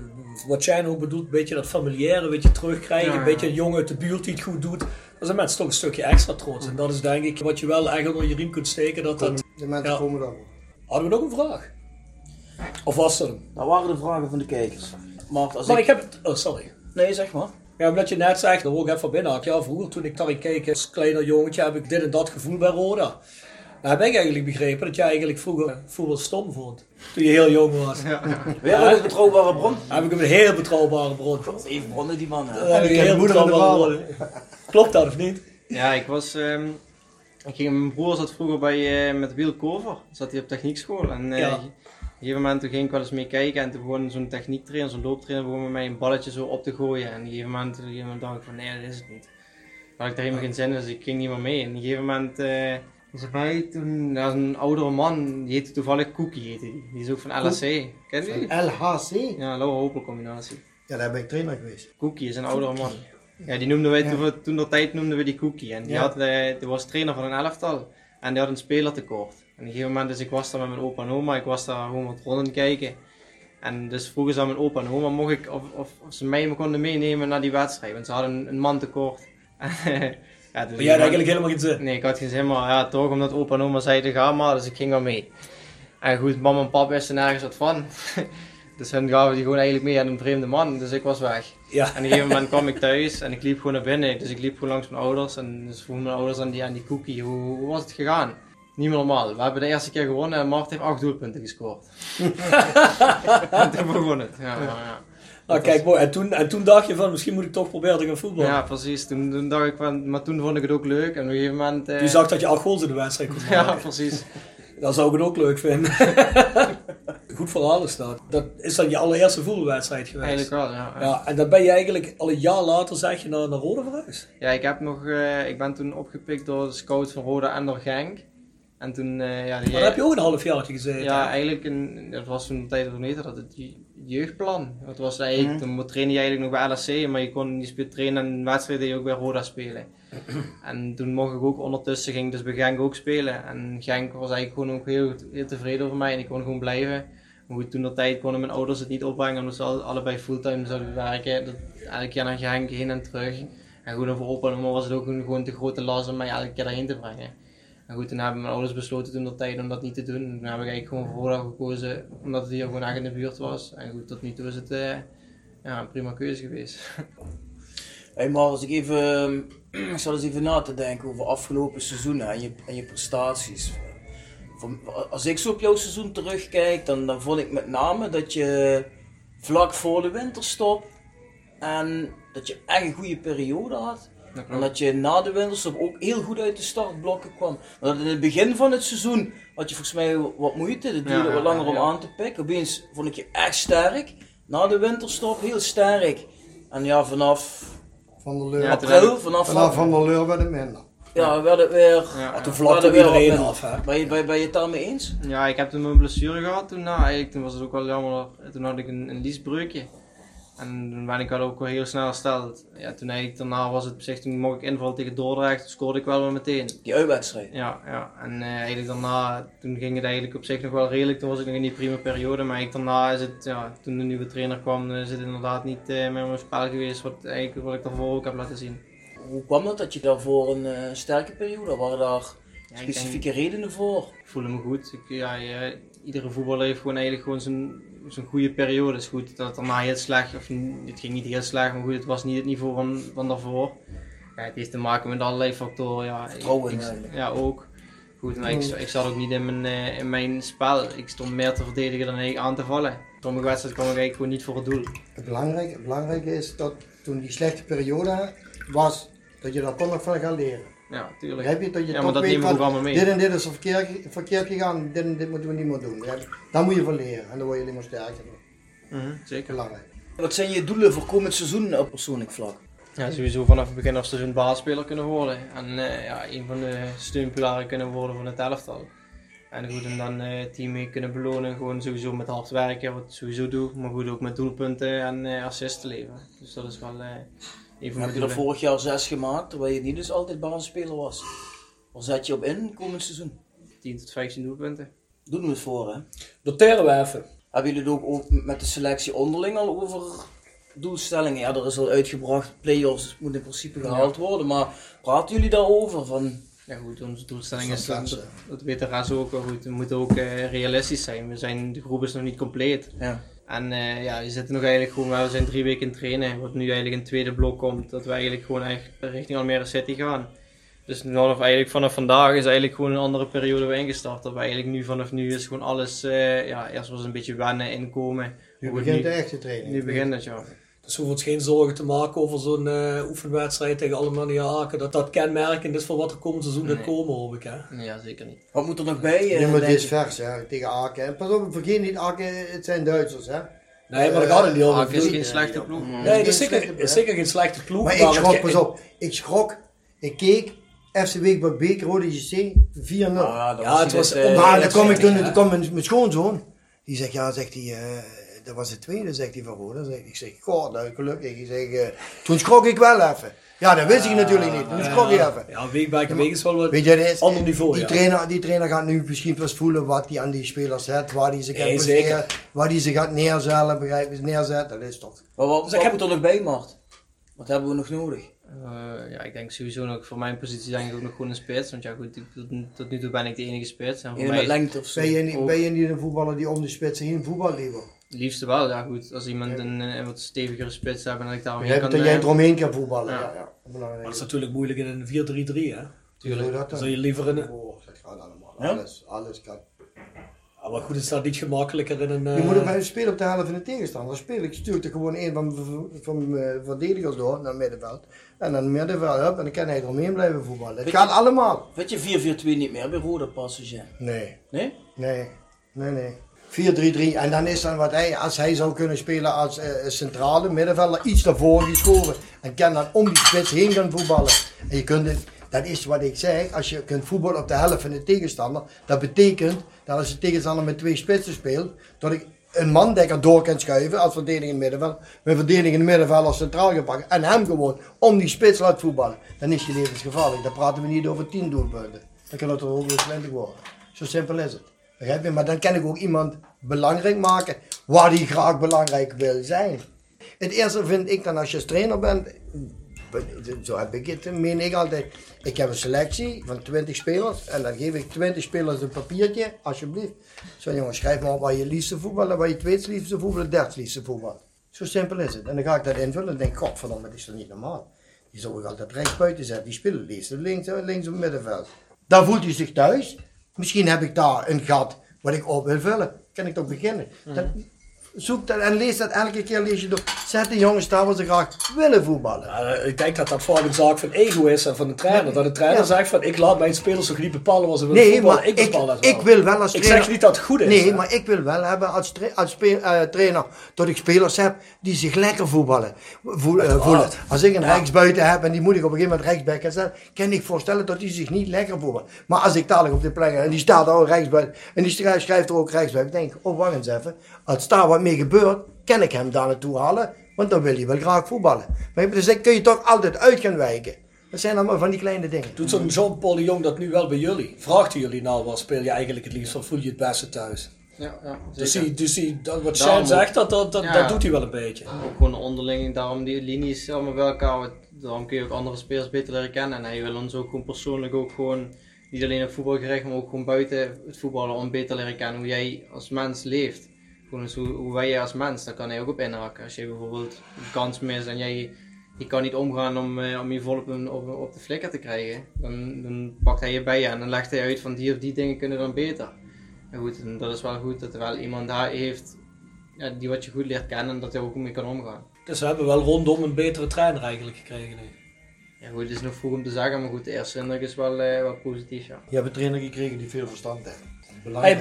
wat jij ook bedoelt, een beetje dat familiaire, een beetje terugkrijgen, Ja, een beetje een jongen uit de buurt die het goed doet, dan zijn mensen toch een stukje extra trots. En dat is denk ik wat je wel echt onder je riem kunt steken, dat dat... De mensen Ja. komen dan. Hadden we nog een vraag? Of was er een? Dat waren de vragen van de kijkers. Maar als Maar ik... ik heb het... Oh, sorry. Nee, zeg maar. Ja, omdat je net zegt, dan wil ik even binnenhaken. Ja, vroeger toen ik daarin keek als kleiner jongetje, heb ik dit en dat gevoel bij Roda. Nou heb ik eigenlijk begrepen dat jij eigenlijk vroeger voetbal stom vond. Toen je heel jong was. Weer een betrouwbare bron. Dan heb ik een heel betrouwbare bron. Even bronnen die man. Dan heb ik een heel betrouwbare bron. Klopt dat of niet? Ja, ik was. ehm, ik ging, mijn broer zat vroeger bij, eh, met Wiel Kover. Zat hij op techniekschool. En eh, Ja. Op een gegeven moment toen ging ik wel eens mee kijken. En toen begon zo'n techniektrainer, zo'n looptrainer, begon met mij een balletje zo op te gooien. En op een gegeven moment, op een gegeven moment dacht ik van nee, dat is het niet. Toen had ik daar helemaal geen zin in, dus ik ging niet meer mee. En op een gegeven moment eh, was er bij toen, dat was een oudere man, die heette toevallig Cookie, heette die. Die is ook van LSC. Ken je die? LHC. Ja, Laura Hopel combinatie. Ja, daar ben ik trainer geweest. Cookie is een oudere man. Ja, die noemden wij Ja. toen, toen de tijd noemden we die Cookie. En die, Ja. had, eh, die was trainer van een elftal. En die had een speler tekort. Een gegeven moment, dus ik was daar met mijn opa en oma, ik was daar gewoon wat rondom kijken. En dus vroegen ze aan mijn opa en oma mocht ik, of, of, of ze mij konden meenemen naar die wedstrijd. Want ze hadden een, man tekort. ja, dus Maar jij had eigenlijk helemaal geen zin. Nee, ik had geen zin, maar ja, toch omdat opa en oma zeiden ga maar, dus ik ging wel mee. En goed, mama en papa wisten nergens wat van. dus hun gaven die gewoon eigenlijk mee aan een vreemde man, dus ik was weg. Ja. En op een gegeven moment kwam ik thuis en ik liep gewoon naar binnen. Dus ik liep gewoon langs mijn ouders en dus vroeg mijn ouders aan die, aan die cookie, hoe, hoe was het gegaan? Niet meer normaal. We hebben de eerste keer gewonnen en Mart heeft acht doelpunten gescoord. en toen begon het. Ja, ja. Nou, kijk, mooi. En toen, en toen dacht je van, misschien moet ik toch proberen te gaan voetballen. Ja, precies. Toen, toen dacht ik van, maar toen vond ik het ook leuk. En op een gegeven moment... Toen zag dat je acht goals in de wedstrijd kon maken. Ja, precies. Dan zou ik het ook leuk vinden. Goed verhaal is dat. Dat is dan je allereerste voetbalwedstrijd geweest. Eigenlijk wel, ja. ja. En dan ben je eigenlijk al een jaar later, zeg je, naar, naar Rode verhuisd. Ja, ik, heb nog, uh, ik ben toen opgepikt door de scout van Rode en door Genk. En toen, uh, ja... Die, maar heb je ook een half jaar gezeten. Ja, eigenlijk, een, dat was toen een tijd van meter dat het jeugdplan. Dat was eigenlijk, mm. toen trainde je eigenlijk nog bij LSC, maar je kon niet trainen en wedstrijden je ook bij Roda spelen. en toen mocht ik ook ondertussen, ging dus bij Genk ook spelen. En Genk was eigenlijk gewoon ook heel, heel tevreden over mij en ik kon gewoon blijven. Maar goed, toen dat tijd konden mijn ouders het niet opbrengen omdat ze allebei fulltime zouden werken. Dat, elke keer naar Genk heen en terug. En goed, voor opa was het ook gewoon te grote last om mij elke keer daarheen te brengen. En goed, toen hebben mijn ouders besloten toen dat tijd om dat niet te doen. Toen heb ik eigenlijk gewoon voor gekozen, omdat het hier gewoon echt in de buurt was. En goed, tot nu toe is het uh, ja, een prima keuze geweest. Hey, maar als ik even, ik eens even na te denken over afgelopen seizoenen en je, en je prestaties. Als ik zo op jouw seizoen terugkijk, dan, dan vond ik met name dat je vlak voor de winterstop en dat je echt een goede periode had. En dat je na de winterstop ook heel goed uit de startblokken kwam. Want in het begin van het seizoen had je volgens mij wat moeite. Het duurde wat langer om aan te pikken. Opeens vond ik je echt sterk. Na de winterstop heel sterk. En ja, vanaf van de Leur. april, vanaf, vanaf Van de Leur werd het minder. Ja, werd het weer. Ja, toen vlakte iedereen af. Hè? Ben, je, ben, ben je het daarmee eens? Ja, ik heb toen mijn blessure gehad. Toen, nou, eigenlijk, toen was het ook wel jammer. Toen had ik een, een liesbreukje. En toen ben ik al ook wel heel snel hersteld. Ja, toen eigenlijk daarna was het zich, toen mocht ik invallen tegen Dordrecht, scoorde ik wel weer meteen. Die uitwedstrijd? Ja, ja. En uh, eigenlijk daarna, toen ging het eigenlijk op zich nog wel redelijk, toen was ik nog in die prima periode. Maar eigenlijk daarna is het, ja, toen de nieuwe trainer kwam, is het inderdaad niet uh, meer mijn spel geweest wat, eigenlijk, wat ik daarvoor ook heb laten zien. Hoe kwam het dat je daarvoor een uh, sterke periode, waren daar specifieke redenen voor? Ik voelde me goed. Ik, ja, iedere voetballer heeft gewoon eigenlijk gewoon zijn zo'n goede periode is goed. Dat het daarna heel slecht, of het ging niet heel slecht, maar goed, het was niet het niveau van, van daarvoor. Ja, het heeft te maken met allerlei factoren. Ja, Vertrouwen Ja, ook. Goed, maar ik, ik zat ook niet in mijn, uh, in mijn spel. Ik stond meer te verdedigen dan aan te vallen. Sommige wedstrijden kwam ik eigenlijk gewoon niet voor het doel. Het belangrijke, het belangrijke is dat toen die slechte periode was, dat je daar toch nog van gaat leren. Ja, tuurlijk. Heb je dat je ja, toch dat weet van, mee. dit en dit is verkeerd, verkeerd gegaan, dit en dit moeten we niet meer doen. Daar moet je van leren en dan word je alleen maar sterker. Mm -hmm, zeker. Belangrijk. Wat zijn je doelen voor komend seizoen op persoonlijk vlak? Ja, sowieso vanaf het begin af seizoen baasspeler kunnen worden. En uh, ja, een van de steunpilaren kunnen worden van het elftal. En goed, en dan uh, team mee kunnen belonen. Gewoon sowieso met hard werken, wat ik sowieso doe. Maar goed, ook met doelpunten en uh, assisten leveren. Dus dat is wel heb je er vorig jaar zes gemaakt, terwijl je niet dus altijd basisspeler was. Waar zet je op in komend seizoen? 10 tot 15 doelpunten. Doen we het voor, hè? Noteren we even. Hebben jullie het ook met de selectie onderling al over doelstellingen? Ja, er is al uitgebracht, play-offs moet in principe gehaald worden, maar praten jullie daarover? Van... Ja goed, onze doelstelling is, dat, dat weten Raas ook wel goed. We moeten ook uh, realistisch zijn. We zijn, de groep is nog niet compleet. Ja. En uh, ja, je zit nog eigenlijk gewoon, we zijn drie weken in trainen, wat nu eigenlijk een tweede blok komt, dat we eigenlijk gewoon eigenlijk richting Almere City gaan. Dus vanaf, eigenlijk vanaf vandaag is eigenlijk gewoon een andere periode weer ingestart. Dat we eigenlijk nu vanaf nu is gewoon alles, uh, ja, eerst was een beetje wennen, inkomen. Nu begint de echte training. Nu begint het, ja. Dus hoeven ons geen zorgen te maken over zo'n uh, oefenwedstrijd tegen Alemannia Aken. Dat dat kenmerkend is voor wat er komend seizoen gaat komen, hoop ik. Hè? Ja, zeker niet. Wat moet er nog bij? Uh, ja, maar dit is vers hè, tegen Aken. En pas op, vergeet niet, Aken, het zijn Duitsers. Hè? Nee, maar ik had het niet over. Aken is geen slechte ploeg. Nee, het is zeker, is zeker geen slechte ploeg. Maar, ik schrok, pas op, ik schrok. Ik keek, FC Week bij Beek, Rode JC, 4-0. Ah, ja, het was... maar dan kom ik toen, toen kwam mijn, mijn schoonzoon. Die zegt, ja, zegt hij... Dat was het tweede, zegt hij van Roda. Ik zeg, goh, nou, gelukkig. Ik zeg, uh, toen schrok ik wel even. Ja, dat wist ik natuurlijk niet. Toen schrok ik even. Ja, week bij week is wel wat Weet je, ander niveau. Die, trainer, die trainer gaat nu misschien pas voelen wat hij aan die spelers zet, waar hij ze gaat, neer, waar hij ze gaat neerzetten, begrijp je, neerzetten. Dat is toch. Maar wat, wat moet er nog bij, Mart? Wat hebben we nog nodig? Uh, ja, ik denk sowieso nog voor mijn positie denk ik ook nog gewoon een spits. Want ja, goed, tot, tot nu toe ben ik de enige spits. En voor mij lengte of zo. Ben je, ben je niet een voetballer die om de spits heen voetbal liever? Liefste wel, ja goed. Als iemand een, een wat stevigere spits heeft en ik daar omheen kan... Dat jij eromheen kan voetballen, ja. ja, ja. Maar dat is natuurlijk moeilijk in een 4-3-3 hè? Tuurlijk. Dat dan? Zou je liever een... Oh, dat gaat allemaal. Alles, alles kan. Ja, maar goed, het staat niet gemakkelijker in een... Je moet ook bij een spelen op de helft van de tegenstander. Speel ik, stuurt er gewoon een van, van mijn verdedigers door naar het middenveld. En dan middenveld up, en dan kan hij eromheen blijven voetballen. Het gaat allemaal. Weet je 4-4-2 niet meer bij Roda passen, ja? Nee. Nee? Nee, nee, nee. 4-3-3. En dan is dan wat hij, als hij zou kunnen spelen als uh, centrale middenvelder, iets daarvoor geschoren. En kan dan om die spits heen gaan voetballen. En je kunt het, dat is wat ik zeg, als je kunt voetballen op de helft van de tegenstander, dat betekent dat als de tegenstander met twee spitsen speelt, dat ik een mandekker door kan schuiven als het middenveld, mijn het middenveld als centraal gepakt en hem gewoon om die spits laat voetballen, dan is je levensgevaarlijk. Dan praten we niet over 10 doelpunten. Dan kan het er ook weer 20 worden. Zo simpel is het. Maar dan kan ik ook iemand belangrijk maken waar hij graag belangrijk wil zijn. Het eerste vind ik dan als je trainer bent, zo heb ik het, meen ik altijd. Ik heb een selectie van 20 spelers en dan geef ik 20 spelers een papiertje, alsjeblieft. Zo jongens, schrijf maar waar je liefste voetballen, waar je tweede liefste voetballen, derde liefste voetballen. Zo simpel is het. En dan ga ik dat invullen en denk godverdomme, dat is toch niet normaal. Die zou ik altijd rechts buiten zetten, die spelen liefst links, links op middenveld. Daar voelt hij zich thuis. Misschien heb ik daar een gat wat ik op wil vullen. Kan ik toch beginnen? Dat, zoek dat en lees dat elke keer lees je door. Zet de jongens daar waar ze graag willen voetballen. Ja, ik denk dat dat vooral een zaak van ego is en van de trainer. Dat de trainer zegt van ik laat mijn spelers ook niet bepalen wat ze willen nee, voetballen. Maar ik, bepaal dat wel. Ik wil wel als trainer... Ik zeg niet dat het goed is. Nee, maar ik wil wel hebben als, tra als uh, trainer dat ik spelers heb die zich lekker voetballen. Voel, uh, voelen. Als ik een ja. rechtsbuiten heb en die moet ik op een gegeven moment rechtsback zetten, kan ik voorstellen dat die zich niet lekker voelen. Maar als ik dadelijk op de plek en die staat al rechtsbuiten en die schrijft er ook rechtsbuiten, denk ik, oh wacht eens even. Als daar wat mee gebeurt, kan ik hem daar naartoe halen, want dan wil hij wel graag voetballen. Maar dus dan kun je toch altijd uit gaan wijken. Dat zijn allemaal van die kleine dingen. Doet zo'n Jean-Paul de Jong dat nu wel bij jullie? Vraagt hij jullie nou wat speel je eigenlijk het liefst of voel je het beste thuis? Ja, ja, dus, hij, dus hij, dat, wat Shane zegt, dat, dat, dat, ja, dat, doet hij wel een beetje. Ook gewoon onderling, daarom die linies allemaal bij elkaar. Daarom kun je ook andere spelers beter leren kennen. En hij wil ons ook gewoon persoonlijk ook gewoon, niet alleen op voetbal gericht, maar ook gewoon buiten het voetballen om beter leren kennen hoe jij als mens leeft hoe, hoe wij als mens, daar kan hij ook op inhaken. Als je bijvoorbeeld een kans mist en jij je kan niet omgaan om, uh, om je vol op, op, op, de flikker te krijgen, dan, dan pakt hij je bij je en dan legt hij uit van die of die dingen kunnen dan beter. En goed, en dat is wel goed dat er wel iemand daar heeft ja, die wat je goed leert kennen en dat hij ook mee kan omgaan. Dus we hebben wel rondom een betere trainer eigenlijk gekregen nu. Ja goed, het is nog vroeg om te zeggen, maar goed, de eerste indruk is wel, uh, wel positief ja. Je hebt een trainer gekregen die veel verstand heeft. Hey,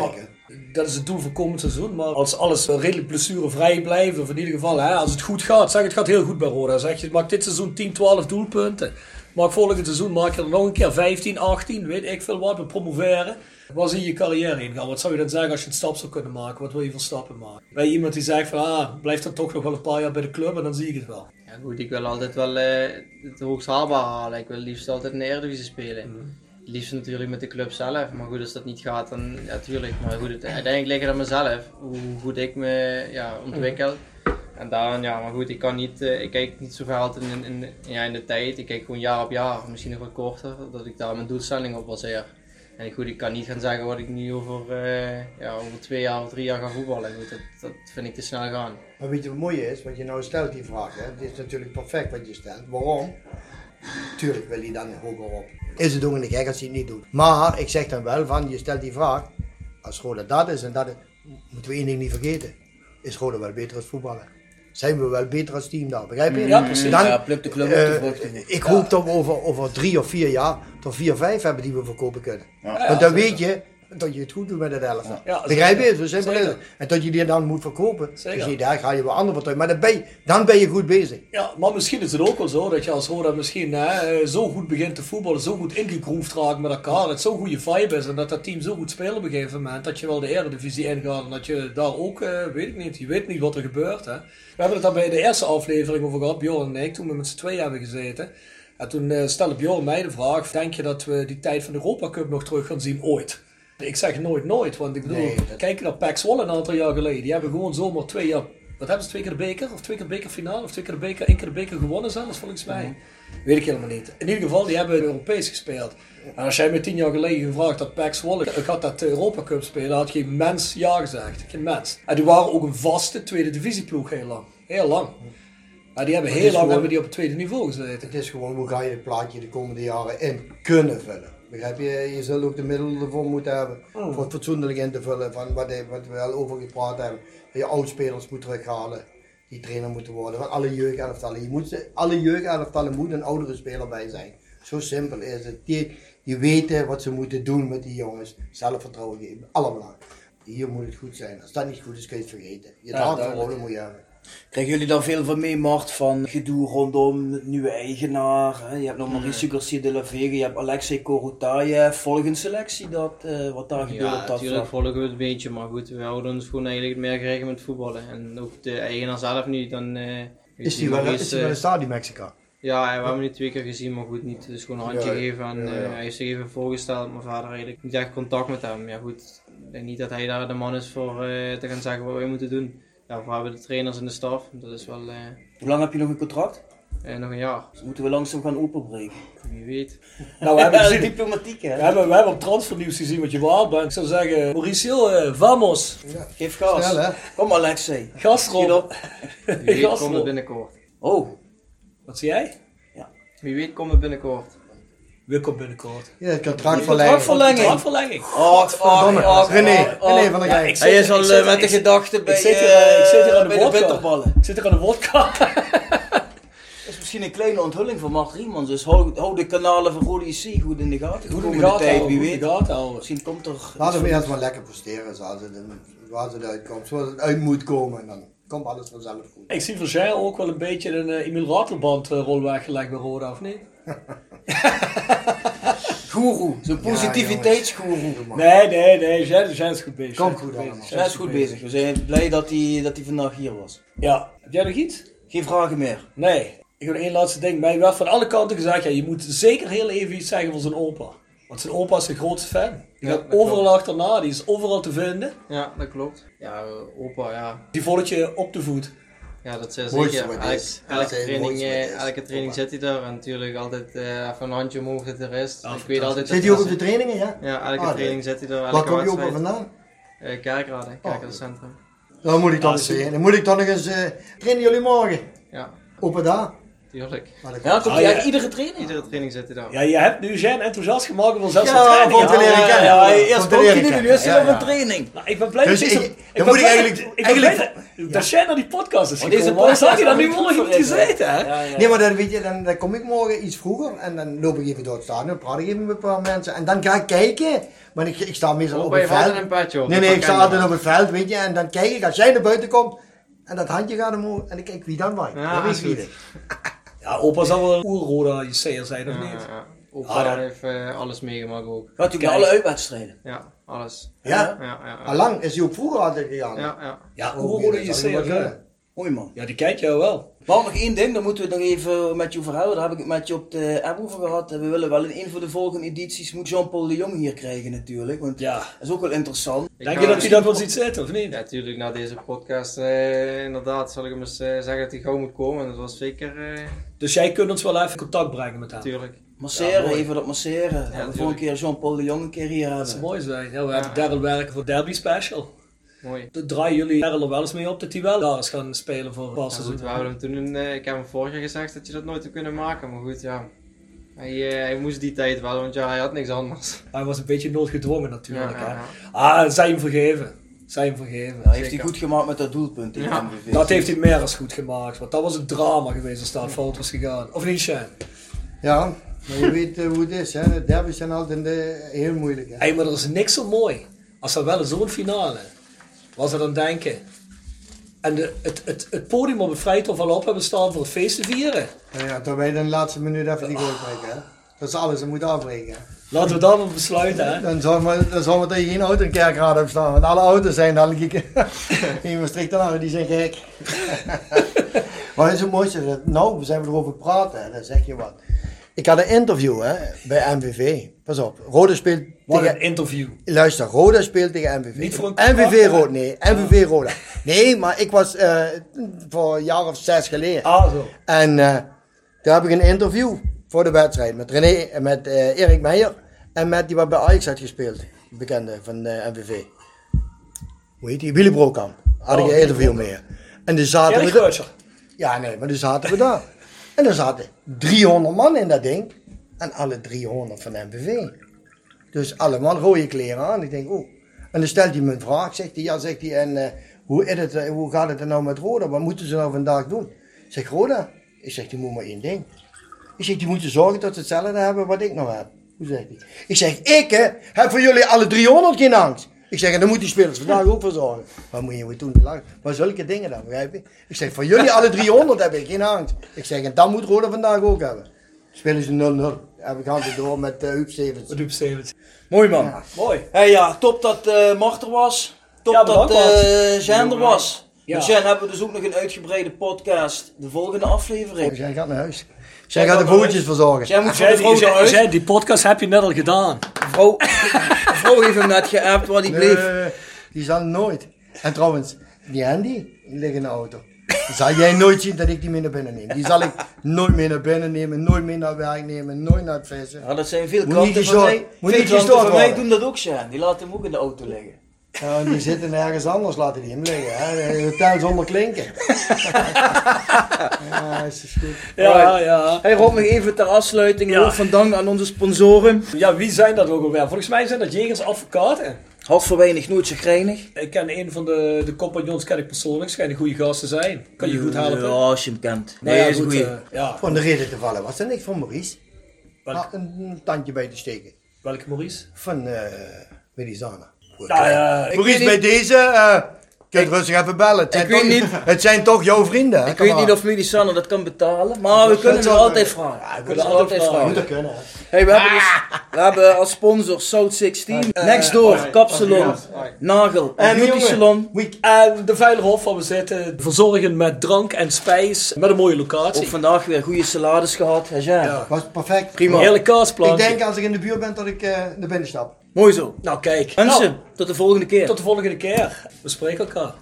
dat is het doel voor komend seizoen. Maar als alles redelijk blessurevrij blijft, of in ieder geval hè, als het goed gaat, zeg het gaat heel goed bij Roda. Zeg je, maak dit seizoen 10, 12 doelpunten. Maak volgend seizoen maak je er nog een keer 15, 18, weet ik veel wat, we promoveren. Waar zie je je carrière in gaan? Wat zou je dan zeggen als je een stap zou kunnen maken? Wat wil je voor stappen maken? Bij iemand die zegt van, ah, blijf dan toch nog wel een paar jaar bij de club en dan zie ik het wel. Ja goed, ik wil altijd wel uh, het hoogst haalbaar halen. Ik wil liefst altijd in de Eredivisie spelen. Mm liefst natuurlijk met de club zelf. Maar goed, als dat niet gaat, dan natuurlijk. maar goed, het, uiteindelijk ligt het aan mezelf. Hoe goed ik me ja, ontwikkel. En daarom, ja, maar goed, ik kan niet, uh, ik kijk niet zo ver in, in, ja, in de tijd. Ik kijk gewoon jaar op jaar, misschien nog wat korter, dat ik daar mijn doelstelling op baseer. En goed, ik kan niet gaan zeggen wat ik nu over, uh, ja, over twee jaar of drie jaar ga voetballen. Goed, dat, dat vind ik te snel gaan. Maar weet je wat mooi is? Wat je nou stelt die vraag, hè? het is natuurlijk perfect wat je stelt. Waarom? Tuurlijk wil hij dan hoger op. Is het ook niet gek als hij het niet doet. Maar ik zeg dan wel van, je stelt die vraag. Als Roda dat is en dat is, moeten we één ding niet vergeten. Is Roda wel beter als voetballen? Zijn we wel beter als team daar, begrijp je? Ja, precies. Dan, ja, de club uh, ik hoop dat we over, over drie of vier jaar tot vier, vijf hebben die we verkopen kunnen. Ja. Want dan weet je, dat je het goed doet met het elftal. Ja, Begrijp je? Zo simpel is het. En dat je die dan moet verkopen. Zeker. Dus daar ga je wel andere partijen. Maar dan ben, je, dan ben je goed bezig. Ja, maar misschien is het ook wel zo dat je als Roda misschien hè, zo goed begint te voetballen, zo goed ingegroefd raakt met elkaar, dat het zo'n goede vibe is en dat dat team zo goed speelt op een gegeven moment, dat je wel de Eredivisie ingaat en dat je daar ook, uh, weet ik niet, je weet niet wat er gebeurt. Hè. We hebben het daar bij de eerste aflevering over gehad, Bjorn en ik, toen we met z'n twee hebben gezeten. En toen uh, stelde Bjorn mij de vraag, denk je dat we die tijd van de Europa Cup nog terug gaan zien ooit? Ik zeg nooit nooit, want ik bedoel, kijk naar Pax Zwolle een aantal jaar geleden. Die hebben gewoon zomaar twee jaar, wat hebben ze, twee keer de beker? Of twee keer de bekerfinale? Of twee keer de beker, één keer de beker gewonnen zelfs volgens mij. Mhm. Weet ik helemaal niet. In ieder geval, die hebben Europees gespeeld. En als jij me tien jaar geleden gevraagd had Pax Zwolle gaat dat Europa Cup spelen, had geen mens ja gezegd. Geen mens. En die waren ook een vaste tweede divisieploeg heel lang. Heel lang. Maar die hebben heel lang hebben die op het tweede niveau gezeten. Het is gewoon hoe ga je het plaatje de komende jaren in kunnen vullen. Begrijp je? Je zult ook de middelen ervoor moeten hebben. Mm. Voor het fatsoenlijk in te vullen van wat, wat we al over gepraat hebben. Dat je oudspelers moet terughalen. Die trainer moeten worden. Van alle jeugdelftallen. Je moet, alle jeugdelftallen moet een oudere speler bij zijn. Zo simpel is het. Die, die weten wat ze moeten doen met die jongens. Zelfvertrouwen geven. Allerbelangrijk. Hier moet het goed zijn. Als dat niet goed is, kun je het vergeten. Je Ja, moet je hebben. Krijgen jullie daar veel van mee, Mart, van gedoe rondom nieuwe eigenaar? Hè? Je hebt nog Mauricio Garcia de la Vega, je hebt Alexei Korotayev. Volgende selectie, dat, eh, wat daar gebeurt Ja, op dat natuurlijk volgen we het een beetje, maar goed, we houden ons gewoon eigenlijk meer geregeld met voetballen. En ook de eigenaar zelf niet, dan... eh, Is die wel, is die wel in stadion Mexica? Ja, we hebben hem nu twee keer gezien, maar goed, niet. Dus gewoon een handje Ja, gegeven en ja, ja. eh, hij heeft zich even voorgesteld, maar verder eigenlijk niet echt contact met hem. Ja goed, ik denk niet dat hij daar de man is voor eh, te gaan zeggen wat wij moeten doen. Ja, voor hebben we de trainers en de staf, dat is wel eh, Hoe lang heb je nog een contract? eh, nog een jaar, Dus moeten we langzaam gaan openbreken. wie weet. Nou, we hebben gezien, diplomatiek hè? we hebben, we hebben op transfernieuws gezien wat je waard bent. Ik zou zeggen, Mauricio, eh, vamos. Geef gas. Snel hè? Kom Alexei. Gas erop. op. Wie weet Gas komt het binnenkort. Oh, Wat zie jij? Wie weet komt het binnenkort. Komt binnenkort. Ja, het Contractverlenging. Contractverlenging. ach. René, René van der ik Hij zit- is al ik eh, zit- met de ik zit- gedachte bij, zit hier, eh, ik zit hier aan de bij de bitterballen. Ik zit er aan de wodka. Dat is misschien een kleine onthulling van Mart Riemans. Dus hou, hou de kanalen van Rode IC goed in de gaten. Goed in de gaten tijd, wie weet. gaten. Misschien komt er... Laten we eerst maar lekker presteren zoals het, waar het uitkomt. Zoals het uit moet komen. En dan komt alles vanzelf goed. Ik zie voor zij ook wel een beetje een eh, Emil Ratelband rol weggelegd bij Roda, of niet? Goeroe, zo'n positiviteitsgoeroe. Nee, nee, nee. Jij is goed bezig. Komt goed bezig. is goed bezig. We zijn blij dat hij, dat hij vandaag hier was. Ja. Heb jij nog iets? Geen vragen meer. Nee. Ik heb nog één laatste ding. Mij werd van alle kanten gezegd, ja, je moet zeker heel even iets zeggen van zijn opa. Want zijn opa is de grootste fan. Die Ja, overal klopt. achterna, die is overal te vinden. Ja, dat klopt. Ja, opa, ja. Die volgt je op de voet. Ja, dat zeker. wat Elk, is. elke Dat training, wat eh, elke training zit hij daar en natuurlijk altijd eh, even een handje omhoog dat er is. Ja, ik weet altijd Zit dat hij ook op de trainingen, ja? Ja, elke Ah, training zit hij daar. Waar Elke kom je ook vandaan? Eh, Kerkrade, Kerkradencentrum. Dan moet ik dan eens zeggen. Dan moet ik dan nog eens... eh trainen jullie morgen? Ja, Opa daar? Tuurlijk. Maar dat Ja, komt. hij ja. iedere training? Iedere training zit hij daar. Ja, je hebt nu zijn enthousiast gemaakt om zelfs Ja, een training doen. leren ja, kennen. ja, Ja, eerst komt hij leren nu, nu is hij Ja, op ja. een training. Nou, ik ben blij Dus dat ik- je ik ben moet ik blij eigenlijk- dat- ik ben eigenlijk- blij dat- dat jij naar die podcast is Want deze. Anders had hij dan nu podcast morgen gezeten, hè? Ja, ja. Nee, maar dan, weet je, dan, dan kom ik morgen iets vroeger en dan loop ik even door het stadion, praat ik even met een paar mensen en dan ga ik kijken. Want ik, ik sta meestal Oh, op het je veld. een. Nee, dat nee, ik sta je altijd op het veld, weet je, en dan kijk ik als jij naar buiten komt en dat handje gaat omhoog en ik kijk wie dan waait. Ja, weet is wie. Ja, opa zal wel een oerroda IC'er zijn, of Ja, niet? ja, ja. Opa Ah, ja. heeft eh, alles meegemaakt ook. Gaat natuurlijk alle uitwedstrijden. Ja, alles. Ja? Ja, ja, ja. Allang is hij ook vroeger altijd gegaan. Ja, ja. Ja, oerroda wel IC'er. Mooi man. Ja, die kent jou wel. Maar nog één ding, daar moeten we het nog even met je over hebben. Daar heb ik het met je op de app over gehad. We willen wel in een van de volgende edities moet Jean-Paul de Jong hier krijgen natuurlijk. Want Ja. dat is ook wel interessant. Ik Denk je dat hij dat wel ziet zitten, of niet? Ja, natuurlijk, na deze podcast, eh, inderdaad, zal ik hem eens eh, zeggen dat hij gauw moet komen. En dat was zeker, eh, Dus jij kunt ons wel even in contact brengen met hem. natuurlijk. Masseren, Ja, even dat masseren. Dat we tuurlijk. volgende keer Jean-Paul de Jong een keer hier Dat zou hebben. mooi zijn. Ja, we Ja. hebben Daryl werken voor Derby Special. Mooi. Draaien jullie er wel eens mee op dat hij wel daar is gaan spelen voor Ja, Barca. goed, we hebben hem toen, in, eh, ik heb hem vorig jaar gezegd dat je dat nooit hebt kunnen maken. Maar goed, ja. Hij, eh, hij moest die tijd wel, want ja, hij had niks anders. Hij was een beetje noodgedwongen natuurlijk. Ja, ja, hè. ja. Ah, zij hem vergeven. Zij hem vergeven. Dat heeft hij goed gemaakt met dat doelpunt Ja. Dat heeft hij meer als goed gemaakt. Want dat was een drama geweest als dat fout was gegaan. Of niet, Shane? Ja, maar je weet eh, hoe het is, hè. De derby's zijn altijd heel moeilijk, hè. Hé, maar er is niks zo mooi. Als er wel zo'n finale, wat ze dan denken. En de, het, het, het podium op het Vrijthof al op hebben staan voor het feest te vieren. Ja, ja, dat wij dan de laatste minuut even die goal krijgen, hè. Dat is alles, dat moet afbreken. Laten we dat maar besluiten, hè. Dan zal we, dan we tegen geen auto in kerkraad hebben staan. Want alle auto's zijn dan in Maastricht dan, die zijn gek. maar het is het mooiste. Nou, we zijn we erover praten, dan zeg je wat. Ik had een interview hè, bij MVV. Pas op, Rode speelt Wat een tegen... interview. Luister, Roda speelt tegen MVV. Niet voor een MVV hè? Roda, nee. MVV Roda. Nee, maar ik was eh, voor een jaar of zes geleden. Ah, zo. En eh daar heb ik een interview voor de wedstrijd met René en met eh, Erik Meijer. En met die wat bij Ajax had gespeeld. de Bekende van MVV. Hoe heet die? Willy Brokamp. Had ik Oh, een Willy interview mee. En dus zaten Kenny we... Ja, nee, maar dus zaten we daar. En er zaten 300 man in dat ding. En alle 300 van MVV. Dus allemaal rode kleren aan. Ik denk, oh. En dan stelt hij me een vraag. Zegt hij, ja, zegt hij, en uh, hoe, is het, uh, hoe gaat het er nou met Roda? Wat moeten ze nou vandaag doen? Ik zeg, Roda? Ik zeg, die moet maar één ding. Ik zeg, die moeten zorgen dat ze hetzelfde hebben wat ik nou heb. Hoe zegt hij? Ik zeg, ik heb voor jullie alle 300 geen angst. Ik zeg, en dan moeten die spelers vandaag ook voor zorgen. Wat moet je doen? Maar zulke dingen dan, begrijp je? Ik zeg, voor jullie alle 300 heb ik geen angst. Ik zeg, en dat moet Roda vandaag ook hebben. Spelen ze 0-0. En we gaan weer door met uh, Huub Stevens. Huub Stevens. Mooi man. Ja, mooi. Hey, ja, top dat uh, Marter was. Top ja, dat uh, Jean er was. Ja. Dus hebben we dus ook nog een uitgebreide podcast. De volgende aflevering. Oh, Jean gaat naar huis. Jij gaat de voetjes verzorgen. Jij moet voor de vrouw Jij, die podcast heb je net al gedaan. De vrouw, vrouw heeft hem net geappt waar die bleef. Nee, die zal nooit. En trouwens, die Andy, die ligt in de auto. Zal jij nooit zien dat ik die mee naar binnen neem. Die zal ik nooit meer naar binnen nemen, nooit meer naar werk nemen, nooit naar het vissen. Ja, dat zijn veel klanten van mij. Veel klanten van mij doen dat ook, zijn. Die laten hem ook in de auto liggen. Ja, die zitten ergens anders, laten die hem liggen. Hè? Hotel zonder klinken. ja, is goed. Ja, ja. Hey Rob, nog even ter afsluiting. Ja. van dank aan onze sponsoren. Ja, wie zijn dat ook alweer? Volgens mij zijn dat Jegers Advocaten. Half voor weinig, nooit chagrijnig. Ik ken een van de, de compagnons ken ik persoonlijk. Schijnen goede gasten zijn. Kan je goed helpen? Ja, als je hem kent. Nee, nou ja, is goed, uh, ja. Van de reden te vallen was er niks van Maurice. Welk? een, tandje bij te steken. Welke Maurice? Van uh. Nou, ja, Maurice, bij deze... Uh, kunt rustig even bellen. Het zijn, toch, niet, het zijn toch jouw vrienden. Ik weet niet of Medisanne dat kan betalen, maar we kunnen het altijd vragen. Ja, we kunnen altijd vragen. Moet kunnen. Hey, we, hebben dus, we hebben als sponsor South 16, uh, Next Door, uh, Kapsalon, Nagel, en Beauty Salon. En de Veilerhof waar we zitten, verzorgen met drank en spijs, met een mooie locatie. Ook vandaag weer goede salades gehad. Ja, was perfect. Prima. Heerlijk kaasplan. Ik denk als ik in de buurt ben dat ik uh, naar binnen stap. Mooi zo. Nou kijk. Mensen, nou, tot de volgende keer. Tot de volgende keer. We spreken elkaar.